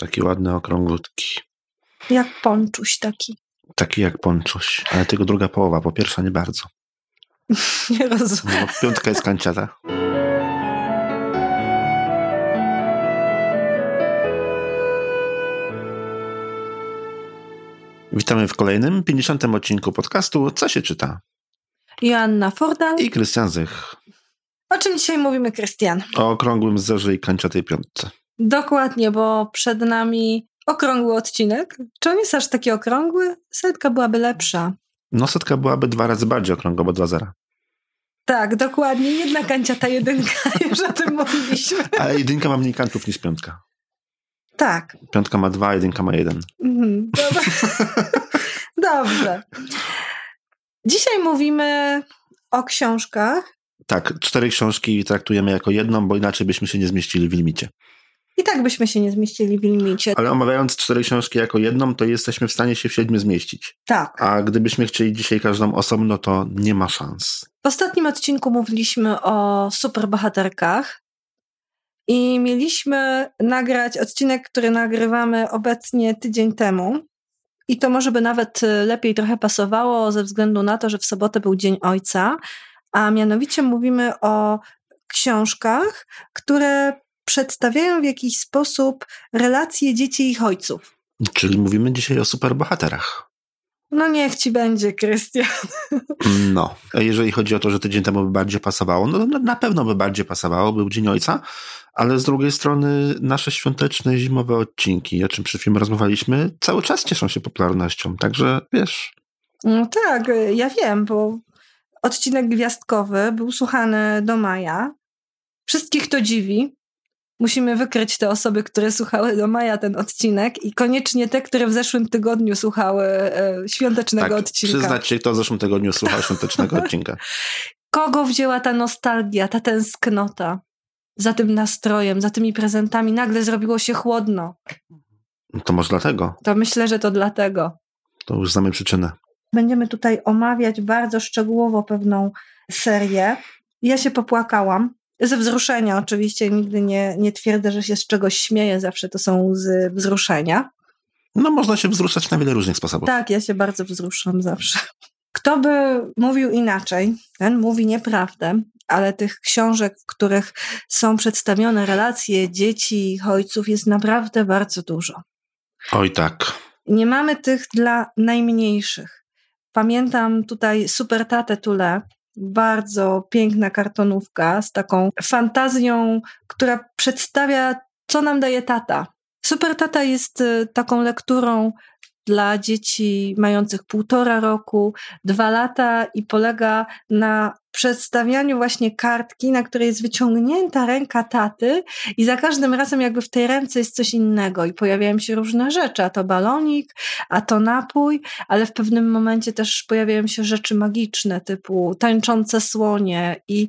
Taki ładny, okrąglutki. Jak ponczuś taki. Taki jak ponczuś, ale tylko druga połowa, po pierwsza nie bardzo. Nie rozumiem. No, piątka jest kanciata. Witamy w kolejnym, 50. odcinku podcastu Co się czyta? Joanna Fordal. I Krystian Zych. O czym dzisiaj mówimy, Krystian? O okrągłym zerze i kanciatej piątce. Dokładnie, bo przed nami okrągły odcinek. Czy on jest aż taki okrągły? Setka byłaby lepsza. No setka byłaby dwa razy bardziej okrągła, bo dwa zera. Tak, dokładnie. Jedna kanciata, jedynka. Już o tym mówiliśmy. Ale jedynka ma mniej kantów niż piątka. Tak. Piątka ma dwa, jedynka ma jeden. Mhm, dobra. Dobrze. Dzisiaj mówimy o książkach. Tak, cztery książki traktujemy jako jedną, bo inaczej byśmy się nie zmieścili w limicie. I tak byśmy się nie zmieścili w limicie. Ale omawiając cztery książki jako jedną, to jesteśmy w stanie się w siedmiu zmieścić. Tak. A gdybyśmy chcieli dzisiaj każdą osobno, to nie ma szans. W ostatnim odcinku mówiliśmy o superbohaterkach i mieliśmy nagrać odcinek, który nagrywamy obecnie tydzień temu. I to może by nawet lepiej trochę pasowało ze względu na to, że w sobotę był Dzień Ojca, a mianowicie mówimy o książkach, które przedstawiają w jakiś sposób relacje dzieci i ich ojców. Czyli mówimy dzisiaj o superbohaterach. No niech ci będzie, Krystian. No, a jeżeli chodzi o to, że tydzień temu by bardziej pasowało, no na pewno by bardziej pasowało, był Dzień Ojca, ale z drugiej strony nasze świąteczne, zimowe odcinki, o czym przed chwilą rozmawialiśmy, cały czas cieszą się popularnością, także wiesz. No tak, ja wiem, bo odcinek gwiazdkowy był słuchany do maja. Wszystkich to dziwi. Musimy wykryć te osoby, które słuchały do maja ten odcinek i koniecznie te, które w zeszłym tygodniu słuchały e, świątecznego tak, odcinka. Przyznać się, kto w zeszłym tygodniu słuchał świątecznego odcinka. Kogo wzięła ta nostalgia, ta tęsknota za tym nastrojem, za tymi prezentami? Nagle zrobiło się chłodno. To może dlatego. To myślę, że to dlatego. To już znamy przyczynę. Będziemy tutaj omawiać bardzo szczegółowo pewną serię. Ja się popłakałam. Ze wzruszenia oczywiście, nigdy nie, nie twierdzę, że się z czegoś śmieję, zawsze to są z wzruszenia. No można się wzruszać na wiele różnych sposobów. Tak, ja się bardzo wzruszam zawsze. Kto by mówił inaczej, ten mówi nieprawdę, ale tych książek, w których są przedstawione relacje dzieci i ojców jest naprawdę bardzo dużo. Oj tak. Nie mamy tych dla najmniejszych. Pamiętam tutaj Super Tatę Tule, bardzo piękna kartonówka z taką fantazją, która przedstawia, co nam daje tata. Super Tata jest taką lekturą dla dzieci mających półtora roku, dwa lata i polega na przedstawianiu właśnie kartki, na której jest wyciągnięta ręka taty i za każdym razem jakby w tej ręce jest coś innego i pojawiają się różne rzeczy, a to balonik, a to napój, ale w pewnym momencie też pojawiają się rzeczy magiczne typu tańczące słonie i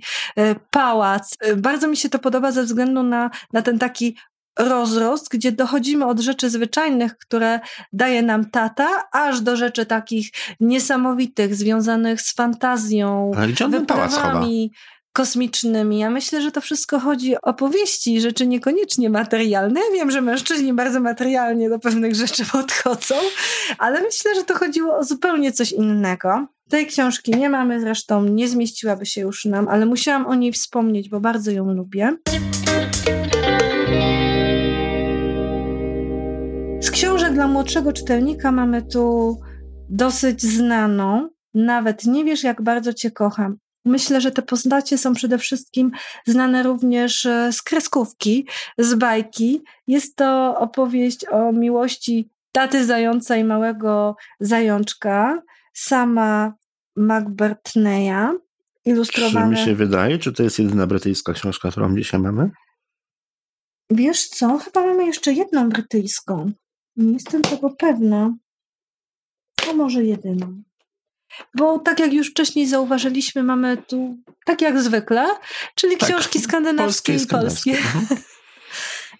pałac. Bardzo mi się to podoba ze względu na, na ten taki rozrost, gdzie dochodzimy od rzeczy zwyczajnych, które daje nam tata, aż do rzeczy takich niesamowitych, związanych z fantazją, Ale gdzie on kosmicznymi. Ja myślę, że to wszystko chodzi o powieści, rzeczy niekoniecznie materialne. Ja wiem, że mężczyźni bardzo materialnie do pewnych rzeczy podchodzą, ale myślę, że to chodziło o zupełnie coś innego. Tej książki nie mamy, zresztą nie zmieściłaby się już nam, ale musiałam o niej wspomnieć, bo bardzo ją lubię. Dla młodszego czytelnika mamy tu dosyć znaną, nawet nie wiesz, jak bardzo Cię kocham. Myślę, że te postacie są przede wszystkim znane również z kreskówki, z bajki. Jest to opowieść o miłości taty zająca i małego zajączka, sama McBurtneya, ilustrowana... Czy mi się wydaje, czy to jest jedyna brytyjska książka, którą dzisiaj mamy? Wiesz co, chyba mamy jeszcze jedną brytyjską. Nie jestem tego pewna. To może jedyną. Bo tak jak już wcześniej zauważyliśmy, mamy tu, tak jak zwykle, czyli Tak, książki skandynawskie polskie i i polskie.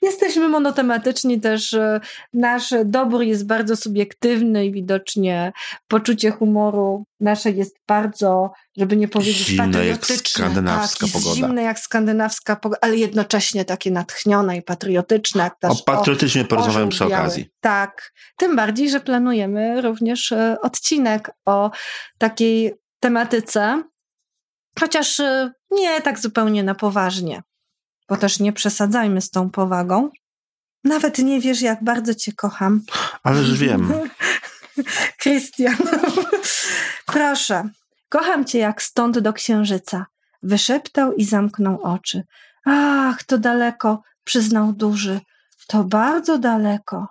Jesteśmy monotematyczni też. E, nasz dobór jest bardzo subiektywny i widocznie poczucie humoru nasze jest bardzo, żeby nie powiedzieć zimne patriotyczne. jak skandynawska tak, pogoda. Zimne jak skandynawska pogoda, ale jednocześnie takie natchnione i patriotyczne. Jak też o patriotyzmie porozmawiam przy okazji. Tak, tym bardziej, że planujemy również e, odcinek o takiej tematyce, chociaż e, nie tak zupełnie na poważnie, bo też nie przesadzajmy z tą powagą. Nawet nie wiesz, jak bardzo cię kocham. Ależ wiem. Krystian, proszę, kocham cię jak stąd do księżyca. Wyszeptał i zamknął oczy. Ach, to daleko, przyznał duży. To bardzo daleko.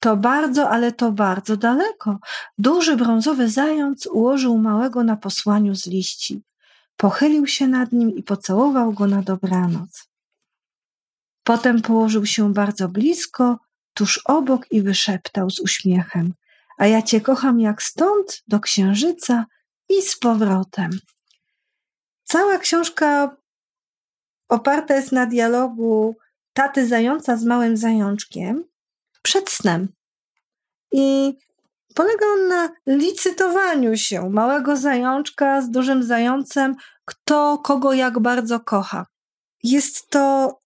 To bardzo, ale to bardzo daleko. Duży brązowy zając ułożył małego na posłaniu z liści. Pochylił się nad nim i pocałował go na dobranoc. Potem położył się bardzo blisko, tuż obok i wyszeptał z uśmiechem: A ja cię kocham jak stąd do księżyca i z powrotem. Cała książka oparta jest na dialogu taty zająca z małym zajączkiem przed snem. I polega on na licytowaniu się małego zajączka z dużym zającem, kto kogo jak bardzo kocha. Jest to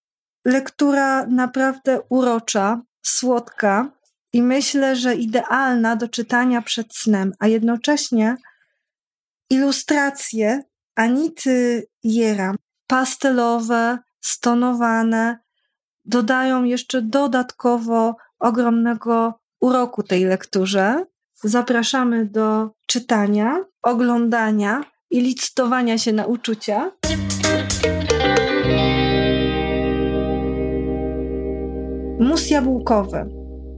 lektura naprawdę urocza, słodka i myślę, że idealna do czytania przed snem, a jednocześnie ilustracje Anity Jera, pastelowe, stonowane, dodają jeszcze dodatkowo ogromnego uroku tej lekturze. Zapraszamy do czytania, oglądania i licytowania się na uczucia. Mus jabłkowy.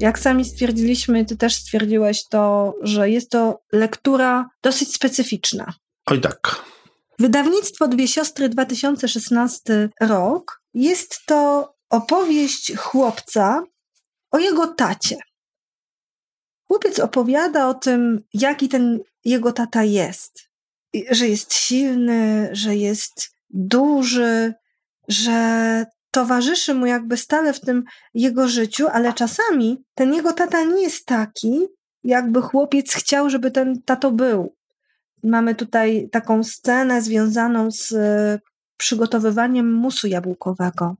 Jak sami stwierdziliśmy, ty też stwierdziłeś to, że jest to lektura dosyć specyficzna. Oj tak. Wydawnictwo Dwie Siostry 2016 rok. Jest to opowieść chłopca o jego tacie. Chłopiec opowiada o tym, jaki ten jego tata jest. Że jest silny, że jest duży, że towarzyszy mu jakby stale w tym jego życiu, ale czasami ten jego tata nie jest taki, jakby chłopiec chciał, żeby ten tato był. Mamy tutaj taką scenę związaną z e, przygotowywaniem musu jabłkowego.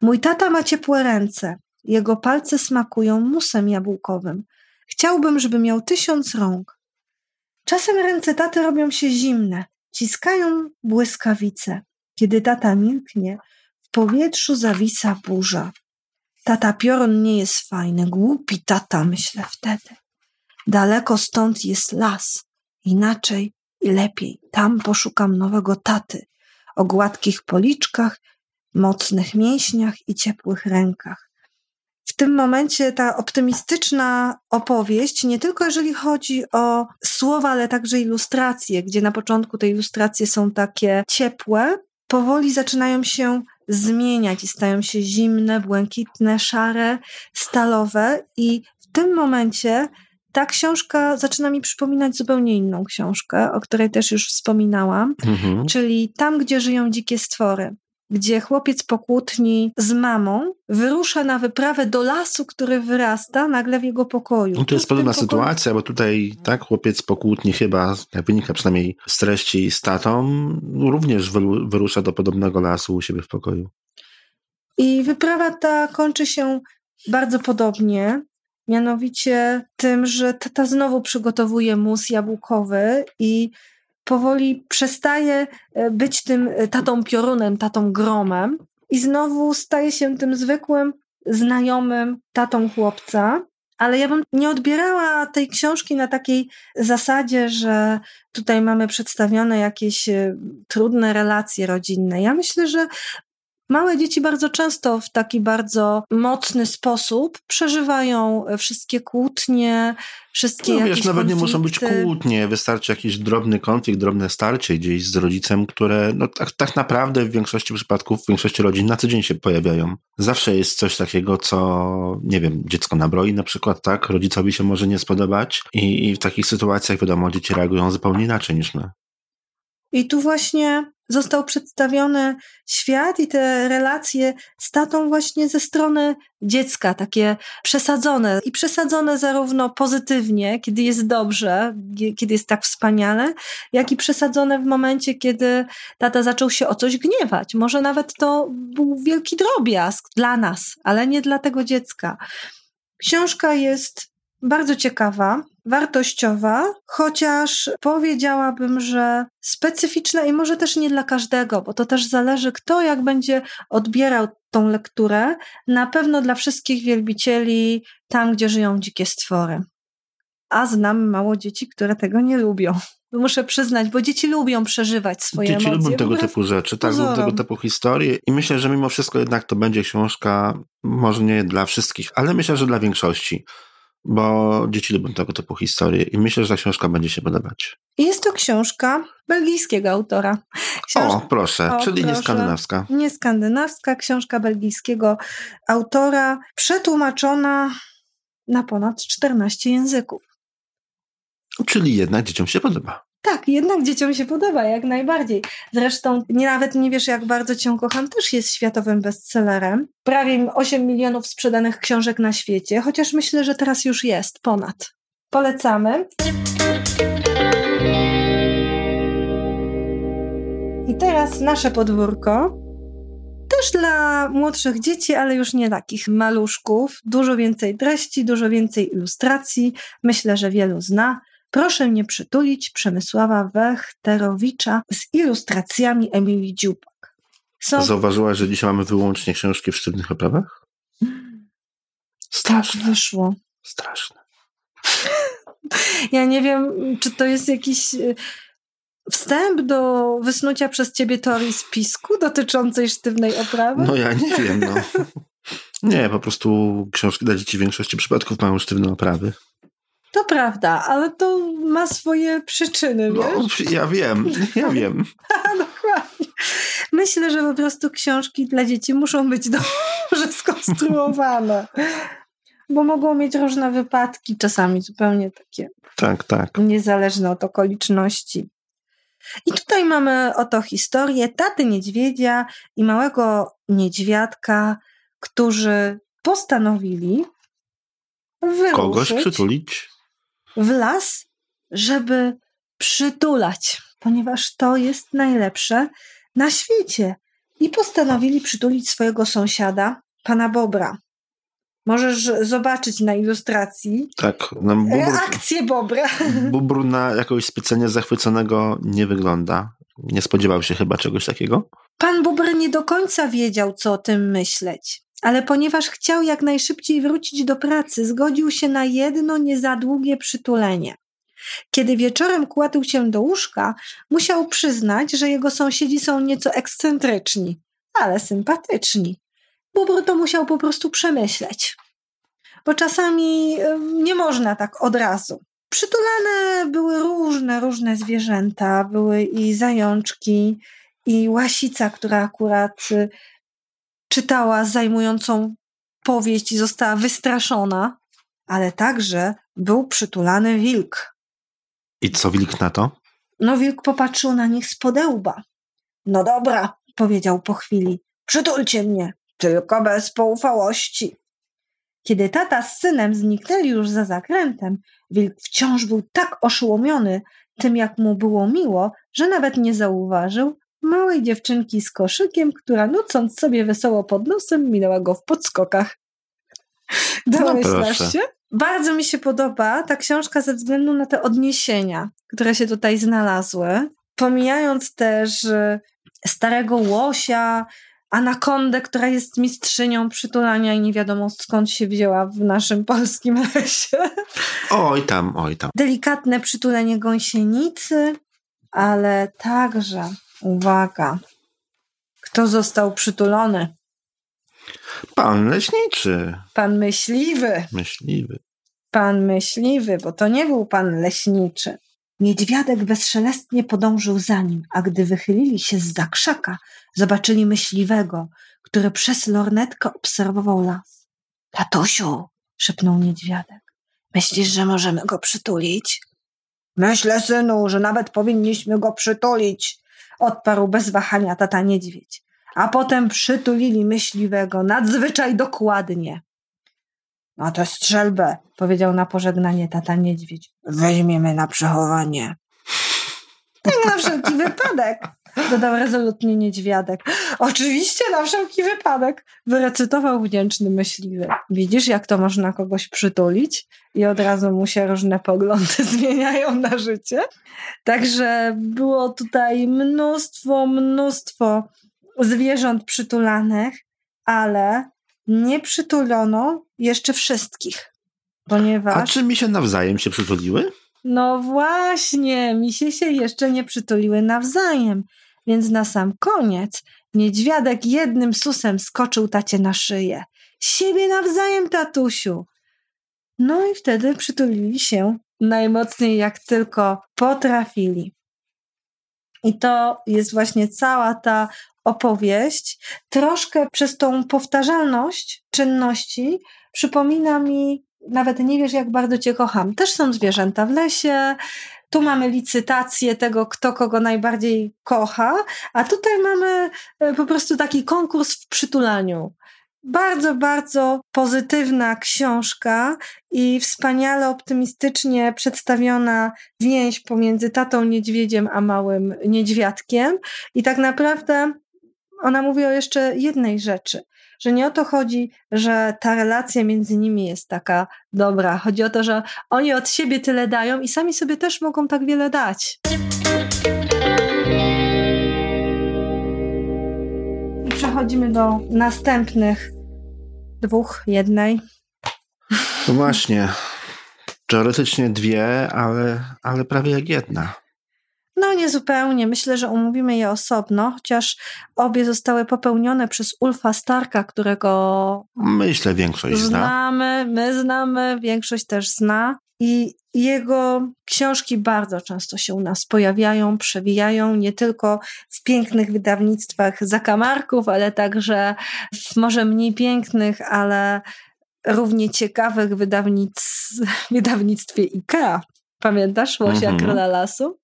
Mój tata ma ciepłe ręce, jego palce smakują musem jabłkowym. Chciałbym, żeby miał tysiąc rąk. Czasem ręce taty robią się zimne, ciskają błyskawice. Kiedy tata milknie, w powietrzu zawisa burza. Tata piorun nie jest fajny, głupi tata, myślę wtedy. Daleko stąd jest las, inaczej i lepiej. Tam poszukam nowego taty, o gładkich policzkach, mocnych mięśniach i ciepłych rękach. W tym momencie ta optymistyczna opowieść, nie tylko jeżeli chodzi o słowa, ale także ilustracje, gdzie na początku te ilustracje są takie ciepłe, powoli zaczynają się zmieniać i stają się zimne, błękitne, szare, stalowe, i w tym momencie ta książka zaczyna mi przypominać zupełnie inną książkę, o której też już wspominałam, Mhm. czyli Tam, gdzie żyją dzikie stwory. Gdzie chłopiec po kłótni z mamą wyrusza na wyprawę do lasu, który wyrasta nagle w jego pokoju. No to jest podobna pokoju- sytuacja, bo tutaj tak chłopiec po kłótni chyba, jak wynika przynajmniej z treści z tatą, również wyru- wyrusza do podobnego lasu u siebie w pokoju. I wyprawa ta kończy się bardzo podobnie. Mianowicie tym, że tata znowu przygotowuje mus jabłkowy i powoli przestaje e, być tym e, tatą piorunem, tatą gromem i znowu staje się tym zwykłym, znajomym tatą chłopca. Ale ja bym nie odbierała tej książki na takiej zasadzie, że tutaj mamy przedstawione jakieś e, trudne relacje rodzinne. Ja myślę, że Małe dzieci bardzo często w taki bardzo mocny sposób przeżywają wszystkie kłótnie, wszystkie No jakieś wiesz, nawet nie muszą być konflikty. kłótnie, wystarczy jakiś drobny konflikt, drobne starcie gdzieś z rodzicem, które no, tak, tak naprawdę w większości przypadków, w większości rodzin na co dzień się pojawiają. Zawsze jest coś takiego, co, nie wiem, dziecko nabroi na przykład, tak, rodzicowi się może nie spodobać i, i w takich sytuacjach, wiadomo, dzieci reagują zupełnie inaczej niż my. I tu właśnie został przedstawiony świat i te relacje z tatą właśnie ze strony dziecka, takie przesadzone. I przesadzone zarówno pozytywnie, kiedy jest dobrze, kiedy jest tak wspaniale, jak i przesadzone w momencie, kiedy tata zaczął się o coś gniewać. Może nawet to był wielki drobiazg dla nas, ale nie dla tego dziecka. Książka jest bardzo ciekawa, wartościowa, chociaż powiedziałabym, że specyficzna i może też nie dla każdego, bo to też zależy, kto jak będzie odbierał tą lekturę. Na pewno dla wszystkich wielbicieli tam, gdzie żyją dzikie stwory. A znam mało dzieci, które tego nie lubią. Muszę przyznać, bo dzieci lubią przeżywać swoje dzieci emocje. Dzieci lubią tego typu rzeczy, tak, lubią tego typu historii i myślę, że mimo wszystko jednak to będzie książka, może nie dla wszystkich, ale myślę, że dla większości bo dzieci lubią tego typu historie i myślę, że ta książka będzie się podobać. Jest to książka belgijskiego autora. Książka... O, proszę, o, czyli proszę. nie skandynawska. Nie skandynawska, książka belgijskiego autora, przetłumaczona na ponad 14 języków. Czyli jednak dzieciom się podoba. Tak, jednak dzieciom się podoba, jak najbardziej. Zresztą nie, nawet nie wiesz, jak bardzo Cię kocham, też jest światowym bestsellerem. Prawie 8 milionów sprzedanych książek na świecie, chociaż myślę, że teraz już jest ponad. Polecamy. I teraz nasze podwórko. Też dla młodszych dzieci, ale już nie takich maluszków. Dużo więcej treści, dużo więcej ilustracji. Myślę, że wielu zna. Proszę mnie przytulić Przemysława Wechterowicza z ilustracjami Emilii Dziupak. Są... Zauważyłaś, że dzisiaj mamy wyłącznie książki w sztywnych oprawach? Straszne. Tak wyszło. Straszne. Ja nie wiem, czy to jest jakiś e, wstęp do wysnucia przez ciebie teorii spisku dotyczącej sztywnej oprawy? No ja nie wiem, no. Nie, po prostu książki dla dzieci w większości przypadków mają sztywne oprawy. To prawda, ale to ma swoje przyczyny, no, wiesz? ja wiem, ja wiem. Dokładnie. Myślę, że po prostu książki dla dzieci muszą być dobrze skonstruowane. Bo mogą mieć różne wypadki, czasami zupełnie takie. Tak, tak. Niezależne od okoliczności. I tutaj mamy oto historię taty niedźwiedzia i małego niedźwiadka, którzy postanowili wyruszyć. Kogoś przytulić? W las, żeby przytulać, ponieważ to jest najlepsze na świecie. I postanowili przytulić swojego sąsiada, pana Bobra. Możesz zobaczyć na ilustracji tak, no, bubr, reakcję Bobra. Bubr na jakoś specjalnie zachwyconego nie wygląda. Nie spodziewał się chyba czegoś takiego? Pan Bubr nie do końca wiedział, co o tym myśleć ale ponieważ chciał jak najszybciej wrócić do pracy, zgodził się na jedno nie za długie przytulenie. Kiedy wieczorem kładł się do łóżka, musiał przyznać, że jego sąsiedzi są nieco ekscentryczni, ale sympatyczni. Bubr to musiał po prostu przemyśleć. Bo czasami nie można tak od razu. Przytulane były różne, różne zwierzęta. Były i zajączki, i łasica, która akurat czytała zajmującą powieść i została wystraszona, ale także był przytulany wilk. I co wilk na to? No, wilk popatrzył na nich z podełba. No dobra, powiedział po chwili, przytulcie mnie, tylko bez poufałości. Kiedy tata z synem zniknęli już za zakrętem, wilk wciąż był tak oszołomiony tym, jak mu było miło, że nawet nie zauważył, małej dziewczynki z koszykiem, która nucąc sobie wesoło pod nosem minęła go w podskokach. Domyślasz no się? Bardzo mi się podoba ta książka ze względu na te odniesienia, które się tutaj znalazły. Pomijając też y, starego łosia, anakondę, która jest mistrzynią przytulania i nie wiadomo skąd się wzięła w naszym polskim lesie. Oj tam, oj tam. Delikatne przytulenie gąsienicy, ale także Uwaga. Kto został przytulony? Pan leśniczy. Pan myśliwy. Myśliwy. Pan myśliwy, bo to nie był pan leśniczy. Niedźwiadek bezszelestnie podążył za nim, a gdy wychylili się z zakrzaka, zobaczyli myśliwego, który przez lornetkę obserwował las. Tatusiu, szepnął niedźwiadek, myślisz, że możemy go przytulić? Myślę, synu, że nawet powinniśmy go przytulić, odparł bez wahania tata niedźwiedź. A potem przytulili myśliwego nadzwyczaj dokładnie. No tę strzelbę, powiedział na pożegnanie tata niedźwiedź. Weźmiemy na przechowanie. Tak na wszelki wypadek, dodał rezolutnie niedźwiadek. Oczywiście na wszelki wypadek, wyrecytował wdzięczny myśliwy. Widzisz, jak to można kogoś przytulić i od razu mu się różne poglądy zmieniają na życie? Także było tutaj mnóstwo, mnóstwo zwierząt przytulanych, ale nie przytulono jeszcze wszystkich. Ponieważ... A czy mi się nawzajem się przytuliły? No właśnie, misie się jeszcze nie przytuliły nawzajem. Więc na sam koniec niedźwiadek jednym susem skoczył tacie na szyję. Siebie nawzajem, tatusiu. No i wtedy przytulili się najmocniej jak tylko potrafili. I to jest właśnie cała ta opowieść. Troszkę przez tą powtarzalność czynności przypomina mi, nawet nie wiesz, jak bardzo Cię kocham. Też są zwierzęta w lesie. Tu mamy licytację tego, kto kogo najbardziej kocha, a tutaj mamy e, po prostu taki konkurs w przytulaniu. Bardzo, bardzo pozytywna książka i wspaniale optymistycznie przedstawiona więź pomiędzy tatą niedźwiedziem a małym niedźwiadkiem. I tak naprawdę ona mówi o jeszcze jednej rzeczy, że nie o to chodzi, że ta relacja między nimi jest taka dobra. Chodzi o to, że oni od siebie tyle dają i sami sobie też mogą tak wiele dać. I przechodzimy do następnych dwóch, jednej. No właśnie. Teoretycznie dwie, ale, ale prawie jak jedna. No, nie zupełnie. Myślę, że omówimy je osobno, chociaż obie zostały popełnione przez Ulfa Starka, którego. Myślę, większość zna. Znamy, my znamy, większość też zna. I jego książki bardzo często się u nas pojawiają, przewijają nie tylko w pięknych wydawnictwach zakamarków, ale także w może mniej pięknych, ale równie ciekawych wydawnic, wydawnictwie IKEA. Pamiętasz Łosia mm -hmm. Króla Lasu?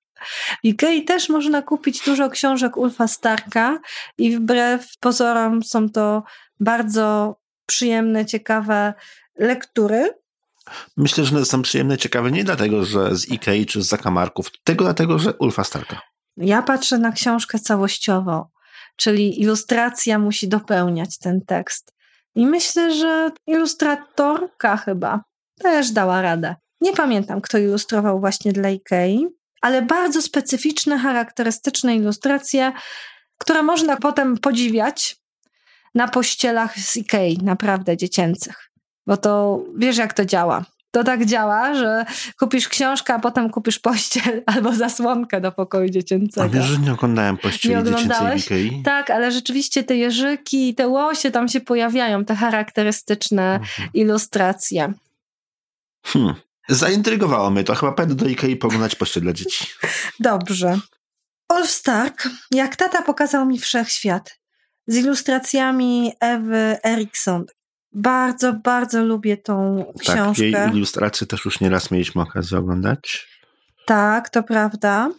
W Ikei też można kupić dużo książek Ulfa Starka i wbrew pozorom są to bardzo przyjemne, ciekawe lektury. Myślę, że są przyjemne, ciekawe nie dlatego, że z Ikei czy z zakamarków, tylko dlatego, że Ulfa Starka. Ja patrzę na książkę całościowo, czyli ilustracja musi dopełniać ten tekst. I myślę, że ilustratorka chyba też dała radę. Nie pamiętam, kto ilustrował właśnie dla Ikei, ale bardzo specyficzne, charakterystyczne ilustracje, które można potem podziwiać na pościelach z Ikei, naprawdę dziecięcych. Bo to wiesz, jak to działa. To tak działa, że kupisz książkę, a potem kupisz pościel albo zasłonkę do pokoju dziecięcego. A wiesz, że nie oglądałem pościeli nie dziecięcej Ikei? Tak, ale rzeczywiście te jeżyki, te łosie tam się pojawiają, te charakterystyczne mhm. ilustracje. Hmm. Zaintrygowało mnie to. Chyba pójdę do Ikei poglądać pościel dla dzieci. Dobrze. Olf Stark, jak tata pokazał mi wszechświat z ilustracjami Ewy Erikson. Bardzo, bardzo lubię tą książkę. Tak, jej ilustracje też już nieraz mieliśmy okazję oglądać. Tak, to prawda.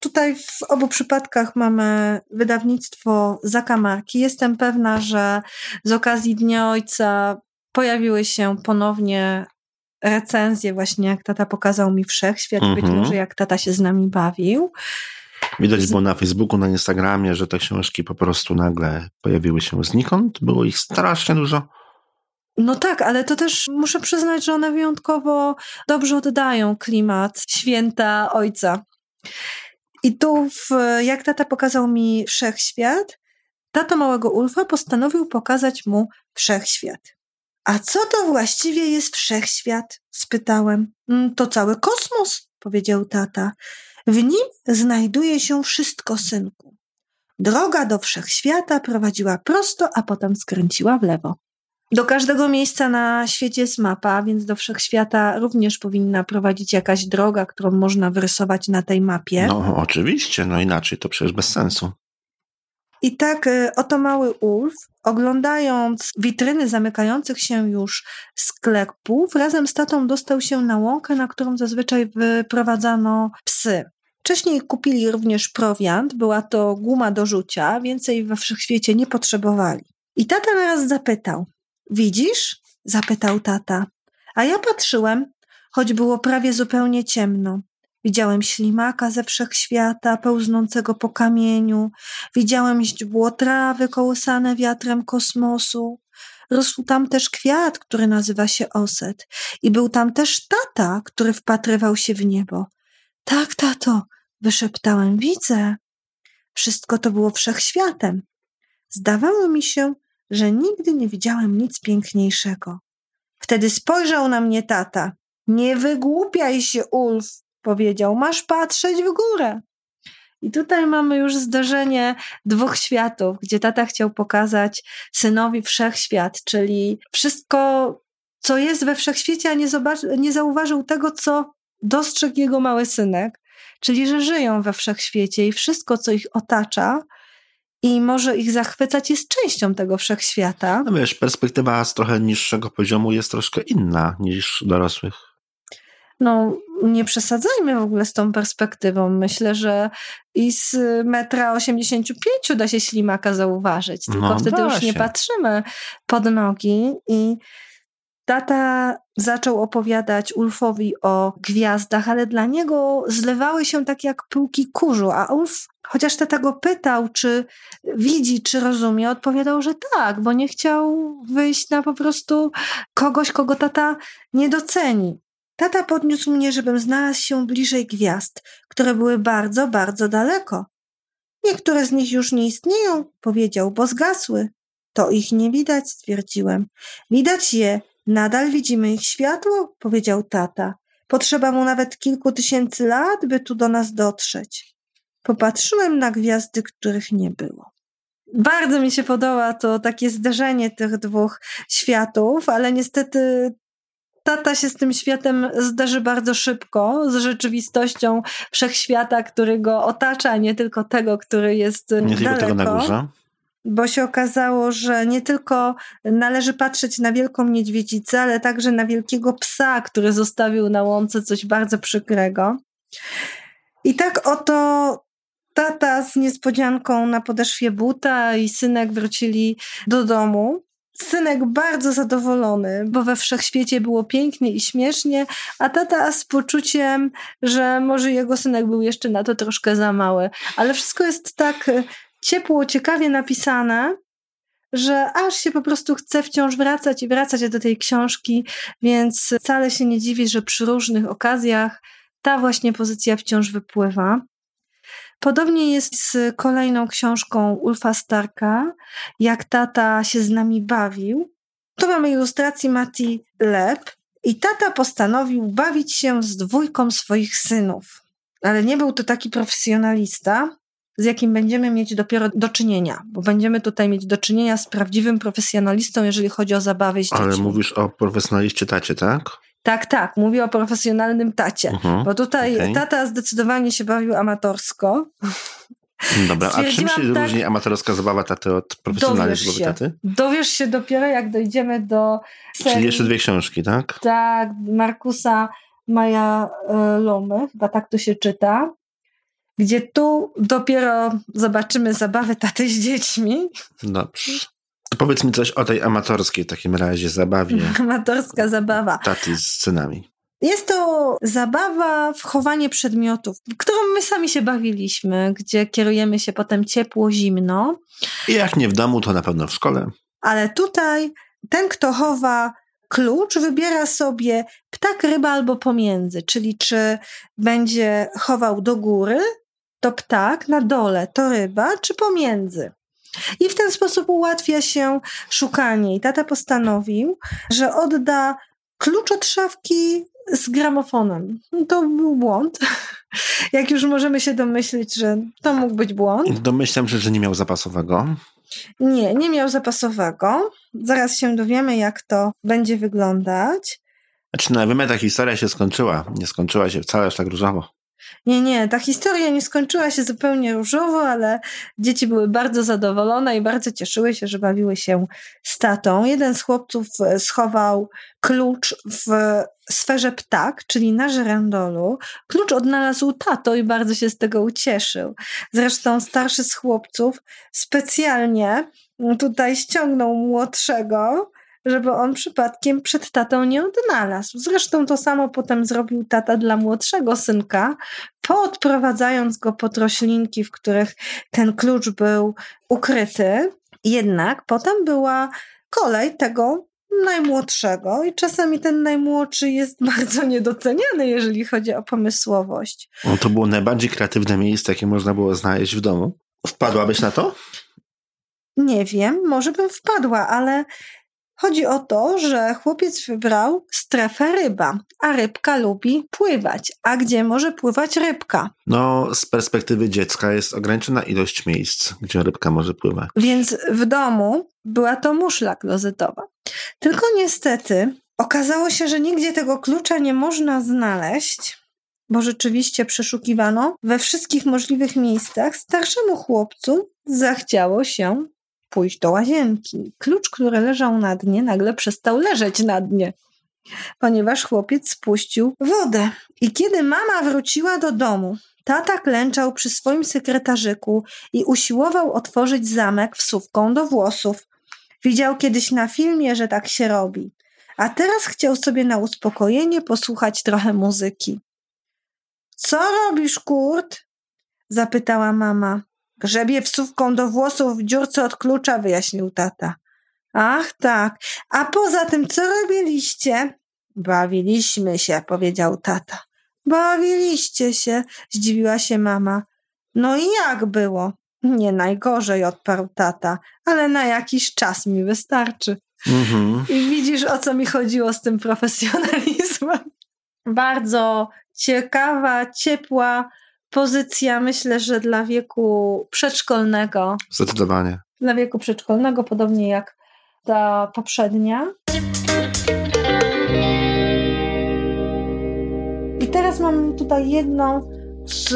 Tutaj w obu przypadkach mamy wydawnictwo Zakamarki. Jestem pewna, że z okazji Dnia Ojca pojawiły się ponownie recenzje właśnie, jak tata pokazał mi wszechświat, mm -hmm. być może jak tata się z nami bawił. Widać było na Facebooku, na Instagramie, że te książki po prostu nagle pojawiły się znikąd. Było ich strasznie dużo. No tak, ale to też muszę przyznać, że one wyjątkowo dobrze oddają klimat święta ojca. I tu, w, jak tata pokazał mi wszechświat, tato małego Ulfa postanowił pokazać mu wszechświat. A co to właściwie jest wszechświat? spytałem. Mm, to cały kosmos, powiedział tata. W nim znajduje się wszystko, synku. Droga do wszechświata prowadziła prosto, a potem skręciła w lewo. Do każdego miejsca na świecie jest mapa, więc do wszechświata również powinna prowadzić jakaś droga, którą można wyrysować na tej mapie. No, oczywiście, no inaczej to przecież bez sensu. I tak y, oto mały Ulf, oglądając witryny zamykających się już sklepów, razem z tatą dostał się na łąkę, na którą zazwyczaj wyprowadzano psy. Wcześniej kupili również prowiant, była to guma do rzucia, więcej we wszechświecie nie potrzebowali. I tata naraz zapytał: Widzisz? zapytał tata. A ja patrzyłem, choć było prawie zupełnie ciemno. Widziałem ślimaka ze wszechświata pełznącego po kamieniu, widziałem źdźbło trawy kołysane wiatrem kosmosu. Rósł tam też kwiat, który nazywa się oset. I był tam też tata, który wpatrywał się w niebo. Tak, tato, wyszeptałem, widzę. Wszystko to było wszechświatem. Zdawało mi się, że nigdy nie widziałem nic piękniejszego. Wtedy spojrzał na mnie tata. Nie wygłupiaj się, Ulf, powiedział. Masz patrzeć w górę. I tutaj mamy już zdarzenie dwóch światów, gdzie tata chciał pokazać synowi wszechświat, czyli wszystko, co jest we wszechświecie, a nie, nie zauważył tego, co dostrzegł jego mały synek, czyli że żyją we wszechświecie i wszystko, co ich otacza, i może ich zachwycać, jest częścią tego wszechświata. No wiesz, perspektywa z trochę niższego poziomu jest troszkę inna niż dorosłych. No, nie przesadzajmy w ogóle z tą perspektywą. Myślę, że i z metra 85 da się ślimaka zauważyć, tylko no, wtedy już nie patrzymy pod nogi i Tata zaczął opowiadać Ulfowi o gwiazdach, ale dla niego zlewały się tak jak pyłki kurzu, a Ulf, chociaż tata go pytał, czy widzi, czy rozumie, odpowiadał, że tak, bo nie chciał wyjść na po prostu kogoś, kogo tata nie doceni. Tata podniósł mnie, żebym znalazł się bliżej gwiazd, które były bardzo, bardzo daleko. Niektóre z nich już nie istnieją, powiedział, bo zgasły. To ich nie widać, stwierdziłem. Widać je, Nadal widzimy ich światło, powiedział tata. Potrzeba mu nawet kilku tysięcy lat, by tu do nas dotrzeć. Popatrzyłem na gwiazdy, których nie było. Bardzo mi się podoba to takie zderzenie tych dwóch światów, ale niestety tata się z tym światem zdarzy bardzo szybko, z rzeczywistością wszechświata, który go otacza, nie tylko tego, który jest nie daleko. tylko tego na górze bo się okazało, że nie tylko należy patrzeć na wielką niedźwiedzicę, ale także na wielkiego psa, który zostawił na łące coś bardzo przykrego. I tak oto tata z niespodzianką na podeszwie buta i synek wrócili do domu. Synek bardzo zadowolony, bo we wszechświecie było pięknie i śmiesznie, a tata z poczuciem, że może jego synek był jeszcze na to troszkę za mały. Ale wszystko jest tak ciepło, ciekawie napisane, że aż się po prostu chce wciąż wracać i wracać do tej książki, więc wcale się nie dziwi, że przy różnych okazjach ta właśnie pozycja wciąż wypływa. Podobnie jest z kolejną książką Ulfa Starka, jak tata się z nami bawił. Tu mamy ilustrację Mati Lep i tata postanowił bawić się z dwójką swoich synów. Ale nie był to taki profesjonalista, z jakim będziemy mieć dopiero do czynienia, bo będziemy tutaj mieć do czynienia z prawdziwym profesjonalistą, jeżeli chodzi o zabawy z Ale mówisz o profesjonaliście tacie, tak? Tak, tak, mówię o profesjonalnym tacie, uh-huh, bo tutaj okay. tata zdecydowanie się bawił amatorsko. Dobra, a czym się tak, różni amatorska zabawa taty od profesjonalnej zabawy taty? Dowiesz się dopiero jak dojdziemy do serii, Czyli jeszcze dwie książki, tak? Tak, Markusa Maja e, Lomy, chyba tak to się czyta gdzie tu dopiero zobaczymy zabawę taty z dziećmi. Dobrze. To powiedz mi coś o tej amatorskiej w takim razie zabawie. Amatorska zabawa. Taty z synami. Jest to zabawa w chowanie przedmiotów, którą my sami się bawiliśmy, gdzie kierujemy się potem ciepło, zimno. I jak nie w domu, to na pewno w szkole. Ale tutaj ten, kto chowa klucz, wybiera sobie ptak, ryba albo pomiędzy, czyli czy będzie chował do góry, to ptak, na dole to ryba, czy pomiędzy. I w ten sposób ułatwia się szukanie. I tata postanowił, że odda klucz od szafki z gramofonem. To był błąd. Jak już możemy się domyślić, że to mógł być błąd. Domyślam się, że nie miał zapasowego. Nie, nie miał zapasowego. Zaraz się dowiemy, jak to będzie wyglądać. Znaczy, na ta historia się skończyła. Nie skończyła się wcale aż tak różowo. Nie, nie, ta historia nie skończyła się zupełnie różowo, ale dzieci były bardzo zadowolone i bardzo cieszyły się, że bawiły się z tatą. Jeden z chłopców e, schował klucz w sferze ptak, czyli na żerandolu. Klucz odnalazł tato i bardzo się z tego ucieszył. Zresztą starszy z chłopców specjalnie tutaj ściągnął młodszego, żeby on przypadkiem przed tatą nie odnalazł. Zresztą to samo potem zrobił tata dla młodszego synka, poodprowadzając go pod roślinki, w których ten klucz był ukryty. Jednak potem była kolej tego najmłodszego i czasami ten najmłodszy jest bardzo niedoceniany, jeżeli chodzi o pomysłowość. No to było najbardziej kreatywne miejsce, jakie można było znaleźć w domu. Wpadłabyś na to? Nie wiem, może bym wpadła, ale Chodzi o to, że chłopiec wybrał strefę ryba, a rybka lubi pływać. A gdzie może pływać rybka? No, z perspektywy dziecka jest ograniczona ilość miejsc, gdzie rybka może pływać. Więc w domu była to muszla klozetowa. Tylko niestety okazało się, że nigdzie tego klucza nie można znaleźć, bo rzeczywiście przeszukiwano we wszystkich możliwych miejscach. Starszemu chłopcu zachciało się pójść do łazienki. Klucz, który leżał na dnie, nagle przestał leżeć na dnie, ponieważ chłopiec spuścił wodę. I kiedy mama wróciła do domu, tata klęczał przy swoim sekretarzyku i usiłował otworzyć zamek wsówką do włosów. Widział kiedyś na filmie, że tak się robi. A teraz chciał sobie na uspokojenie posłuchać trochę muzyki. Co robisz, Kurt? zapytała mama. Grzebie wsówką do włosów w dziurce od klucza, wyjaśnił tata. Ach tak, a poza tym co robiliście? Bawiliśmy się, powiedział tata. Bawiliście się, zdziwiła się mama. No i jak było? Nie najgorzej, odparł tata, ale na jakiś czas mi wystarczy. Mhm. I widzisz, o co mi chodziło z tym profesjonalizmem. Bardzo ciekawa, ciepła, pozycja, myślę, że dla wieku przedszkolnego. Zdecydowanie. Dla wieku przedszkolnego, podobnie jak ta poprzednia. I teraz mam tutaj jedną z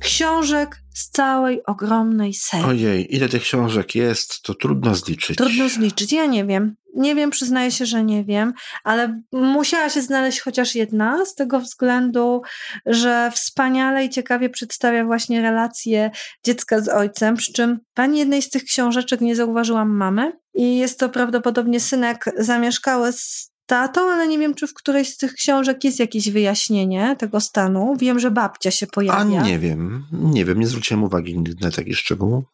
książek z całej ogromnej serii. Ojej, ile tych książek jest, to trudno zliczyć. Trudno zliczyć, ja nie wiem. Nie wiem, przyznaję się, że nie wiem, ale musiała się znaleźć chociaż jedna z tego względu, że wspaniale i ciekawie przedstawia właśnie relacje dziecka z ojcem, przy czym pani jednej z tych książeczek nie zauważyłam mamy i jest to prawdopodobnie synek zamieszkały z tatą, ale nie wiem, czy w którejś z tych książek jest jakieś wyjaśnienie tego stanu. Wiem, że babcia się pojawia. A nie wiem, nie wiem, nie zwróciłem uwagi na taki szczegół.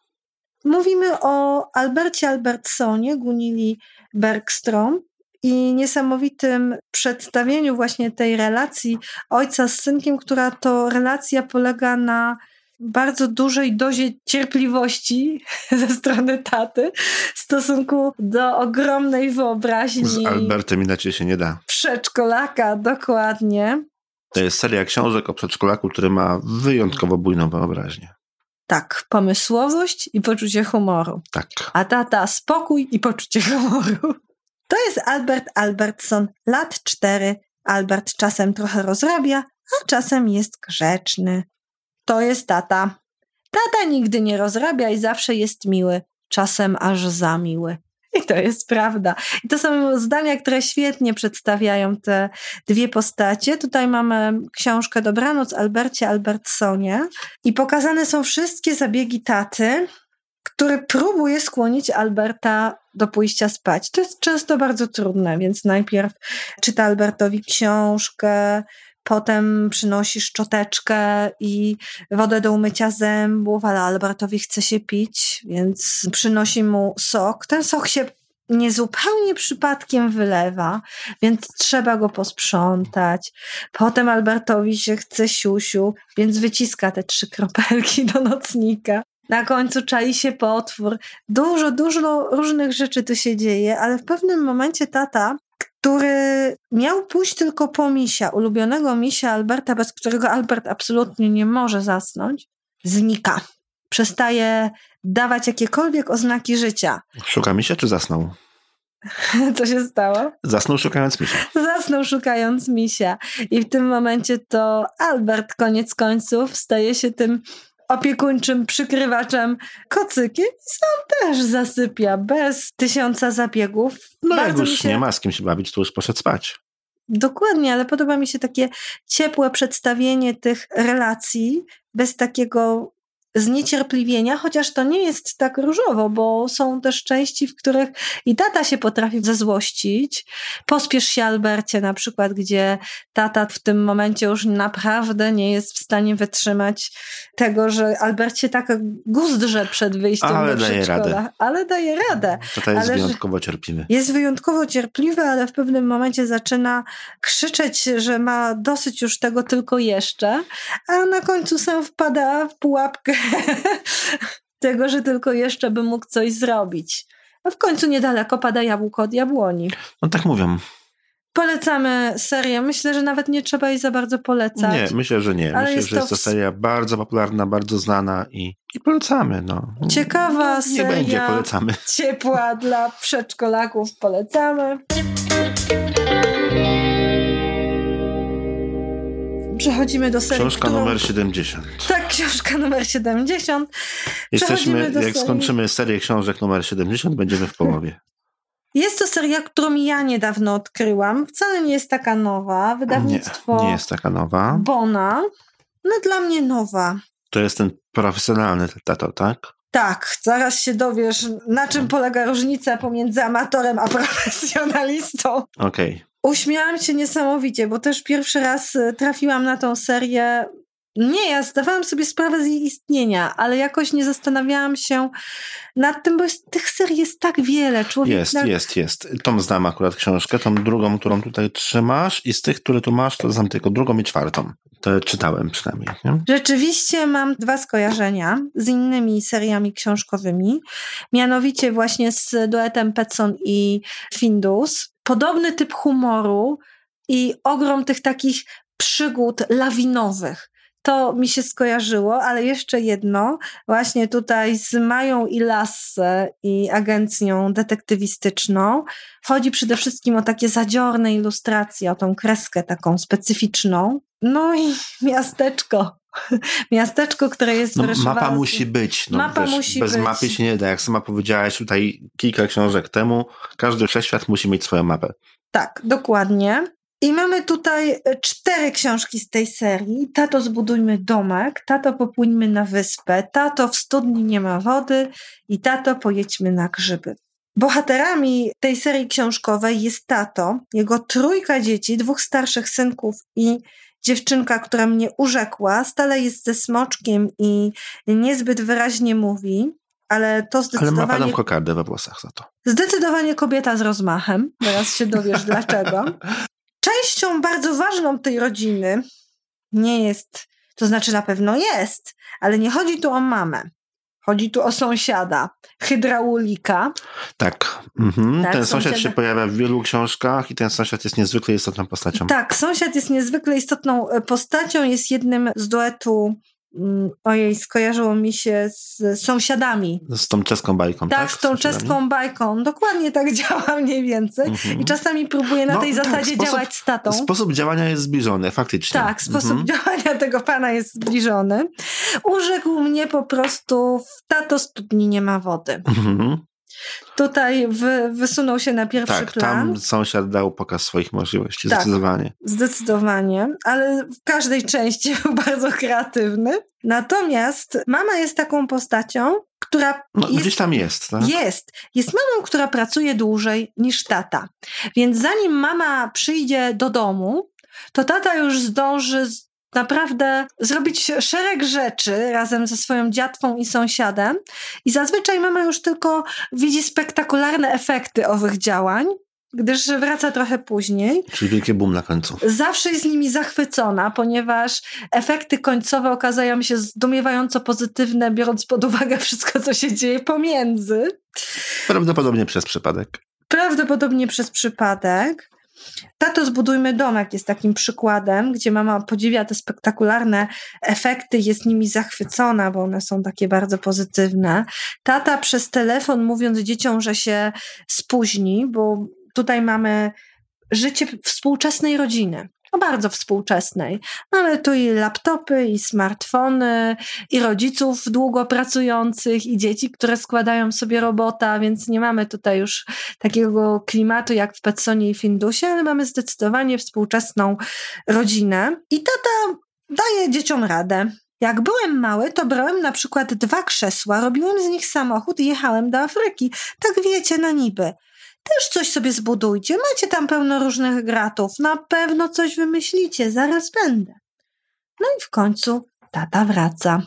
Mówimy o Albercie Albertsonie, Gunili Bergstrom i niesamowitym przedstawieniu właśnie tej relacji ojca z synkiem, która to relacja polega na bardzo dużej dozie cierpliwości ze strony taty w stosunku do ogromnej wyobraźni. Z Albertem inaczej się nie da. Przedszkolaka, dokładnie. To jest seria książek o przedszkolaku, który ma wyjątkowo bujną wyobraźnię. Tak, pomysłowość i poczucie humoru. Tak. A tata spokój i poczucie humoru. To jest Albert Albertson, lat cztery. Albert czasem trochę rozrabia, a czasem jest grzeczny. To jest tata. Tata nigdy nie rozrabia i zawsze jest miły, czasem aż za miły. I to jest prawda. I to są zdania, które świetnie przedstawiają te dwie postacie. Tutaj mamy książkę Dobranoc Albercie Albertsonie i pokazane są wszystkie zabiegi taty, który próbuje skłonić Alberta do pójścia spać. To jest często bardzo trudne, więc najpierw czyta Albertowi książkę, Potem przynosi szczoteczkę i wodę do umycia zębów, ale Albertowi chce się pić, więc przynosi mu sok. Ten sok się niezupełnie przypadkiem wylewa, więc trzeba go posprzątać. Potem Albertowi się chce siusiu, więc wyciska te trzy kropelki do nocnika. Na końcu czai się potwór. Dużo, dużo różnych rzeczy tu się dzieje, ale w pewnym momencie tata który miał pójść tylko po misia, ulubionego misia Alberta, bez którego Albert absolutnie nie może zasnąć, znika. Przestaje dawać jakiekolwiek oznaki życia. Szuka misia czy zasnął? Co się stało? Zasnął szukając misia. Zasnął szukając misia. I w tym momencie to Albert koniec końców staje się tym opiekuńczym przykrywaczem kocykiem i sam też zasypia bez tysiąca zabiegów. No Bardzo jak już się... nie ma z kim się bawić, to już poszedł spać. Dokładnie, ale podoba mi się takie ciepłe przedstawienie tych relacji bez takiego zniecierpliwienia, chociaż to nie jest tak różowo, bo są też części, w których i tata się potrafi zezłościć. Pospiesz się Albercie na przykład, gdzie tata w tym momencie już naprawdę nie jest w stanie wytrzymać tego, że Albercie tak guzdrze przed wyjściem Ale do daje przedszkola. radę. Ale daje radę. Tata jest Ale wyjątkowo cierpliwy. Jest wyjątkowo cierpliwy, ale w pewnym momencie zaczyna krzyczeć, że ma dosyć już tego tylko jeszcze, a na końcu sam wpada w pułapkę tego, że tylko jeszcze by mógł coś zrobić. A w końcu niedaleko pada jabłko od jabłoni. No tak mówią. Polecamy serię. Myślę, że nawet nie trzeba jej za bardzo polecać. Nie, myślę, że nie. Ale myślę, jest że to jest to seria bardzo popularna, bardzo znana i, i polecamy. No. Ciekawa Nie seria. będzie, polecamy. Ciepła dla przedszkolaków. Polecamy. Przechodzimy do serii, Książka którą... numer 70. Tak, książka numer 70. Jesteśmy, jak serii. skończymy serię książek numer 70, będziemy w połowie. Jest to seria, którą ja niedawno odkryłam. Wcale nie jest taka nowa. Nie, Wydawnictwo nie jest taka nowa. Bona. No dla mnie nowa. To jest ten profesjonalny tato, tak? Tak, zaraz się dowiesz, na czym polega różnica pomiędzy amatorem a profesjonalistą. Okej. Uśmiałam się niesamowicie, bo też pierwszy raz y, trafiłam na tą serię. Nie, ja zdawałam sobie sprawę z jej istnienia, ale jakoś nie zastanawiałam się nad tym, bo jest, tych serii jest tak wiele. Człowiek Jest, na- jest, jest. Tą znam akurat książkę, tą drugą, którą tutaj trzymasz i z tych, które tu masz, to znam tylko drugą i czwartą. To czytałem przynajmniej. Nie? Rzeczywiście mam dwa skojarzenia z innymi seriami książkowymi, mianowicie właśnie z duetem Petson i Findus. Podobny typ humoru i ogrom tych takich przygód lawinowych. To mi się skojarzyło, ale jeszcze jedno, właśnie tutaj z Mają i Lasse i agencją detektywistyczną. Chodzi przede wszystkim o takie zadziorne ilustracje, o tą kreskę taką specyficzną. No i miasteczko. Miasteczko, które jest No, mapa musi być. No, Mapa musi bez być. mapy się nie da. Jak sama powiedziałaś tutaj kilka książek temu, każdy wszechświat musi mieć swoją mapę. Tak, dokładnie. I mamy tutaj e, cztery książki z tej serii. Tato zbudujmy domek, tato popłyńmy na wyspę, tato w studni nie ma wody i tato pojedźmy na grzyby. Bohaterami tej serii książkowej jest tato, jego trójka dzieci, dwóch starszych synków i dziewczynka, która mnie urzekła. Stale jest ze smoczkiem i niezbyt wyraźnie mówi, ale to Ale ma zdecydowanie paną kokardę we włosach za to. Zdecydowanie kobieta z rozmachem. Teraz się dowiesz dlaczego. Częścią bardzo ważną tej rodziny nie jest, to znaczy na pewno jest, ale nie chodzi tu o mamę. Chodzi tu o sąsiada, hydraulika. Tak. Mhm. Tak, ten sąsiad sąsiada- się pojawia w wielu książkach i ten sąsiad jest niezwykle istotną postacią. Tak, sąsiad jest niezwykle istotną e, postacią, jest jednym z duetu, ojej, skojarzyło mi się z sąsiadami. Z tą czeską bajką, tak? Tak, z tą Sąsiadami? czeską bajką. Dokładnie tak działa mniej więcej. Mhm. I czasami próbuję na No, tej tak, zasadzie sposób- działać z tatą. Sposób działania jest zbliżony, faktycznie. Tak, sposób Mhm. działania tego pana jest zbliżony. Urzekł mnie po prostu w tato studni nie ma wody. Mhm. Tutaj wy, wysunął się na pierwszy Tak, plan. tam sąsiad dał pokaz swoich możliwości, Tak. zdecydowanie. Zdecydowanie, ale w każdej części był bardzo kreatywny. Natomiast mama jest taką postacią, która No, jest gdzieś tam jest, tak? Jest. Jest mamą, która pracuje dłużej niż tata. Więc zanim mama przyjdzie do domu, to tata już zdąży naprawdę zrobić szereg rzeczy razem ze swoją dziatwą i sąsiadem. I zazwyczaj mama już tylko widzi spektakularne efekty owych działań, gdyż wraca trochę później. Czyli wielkie boom na końcu. Zawsze jest nimi zachwycona, ponieważ efekty końcowe okazają się zdumiewająco pozytywne, biorąc pod uwagę wszystko, co się dzieje pomiędzy. Prawdopodobnie przez przypadek. Prawdopodobnie przez przypadek. Tato zbudujmy domek jest takim przykładem, gdzie mama podziwia te spektakularne efekty, jest nimi zachwycona, bo one są takie bardzo pozytywne. Tata przez telefon mówiąc dzieciom, że się spóźni, bo tutaj mamy życie współczesnej rodziny no bardzo współczesnej. Mamy tu i laptopy, i smartfony, i rodziców długo pracujących, i dzieci, które składają sobie robota, więc nie mamy tutaj już takiego klimatu jak w Petsonie i Findusie, ale mamy zdecydowanie współczesną rodzinę. I tata daje dzieciom radę. Jak byłem mały, to brałem na przykład dwa krzesła, robiłem z nich samochód i jechałem do Afryki. Tak wiecie, na niby. Też coś sobie zbudujcie. Macie tam pełno różnych gratów. Na pewno coś wymyślicie. Zaraz będę. No i w końcu tata wraca.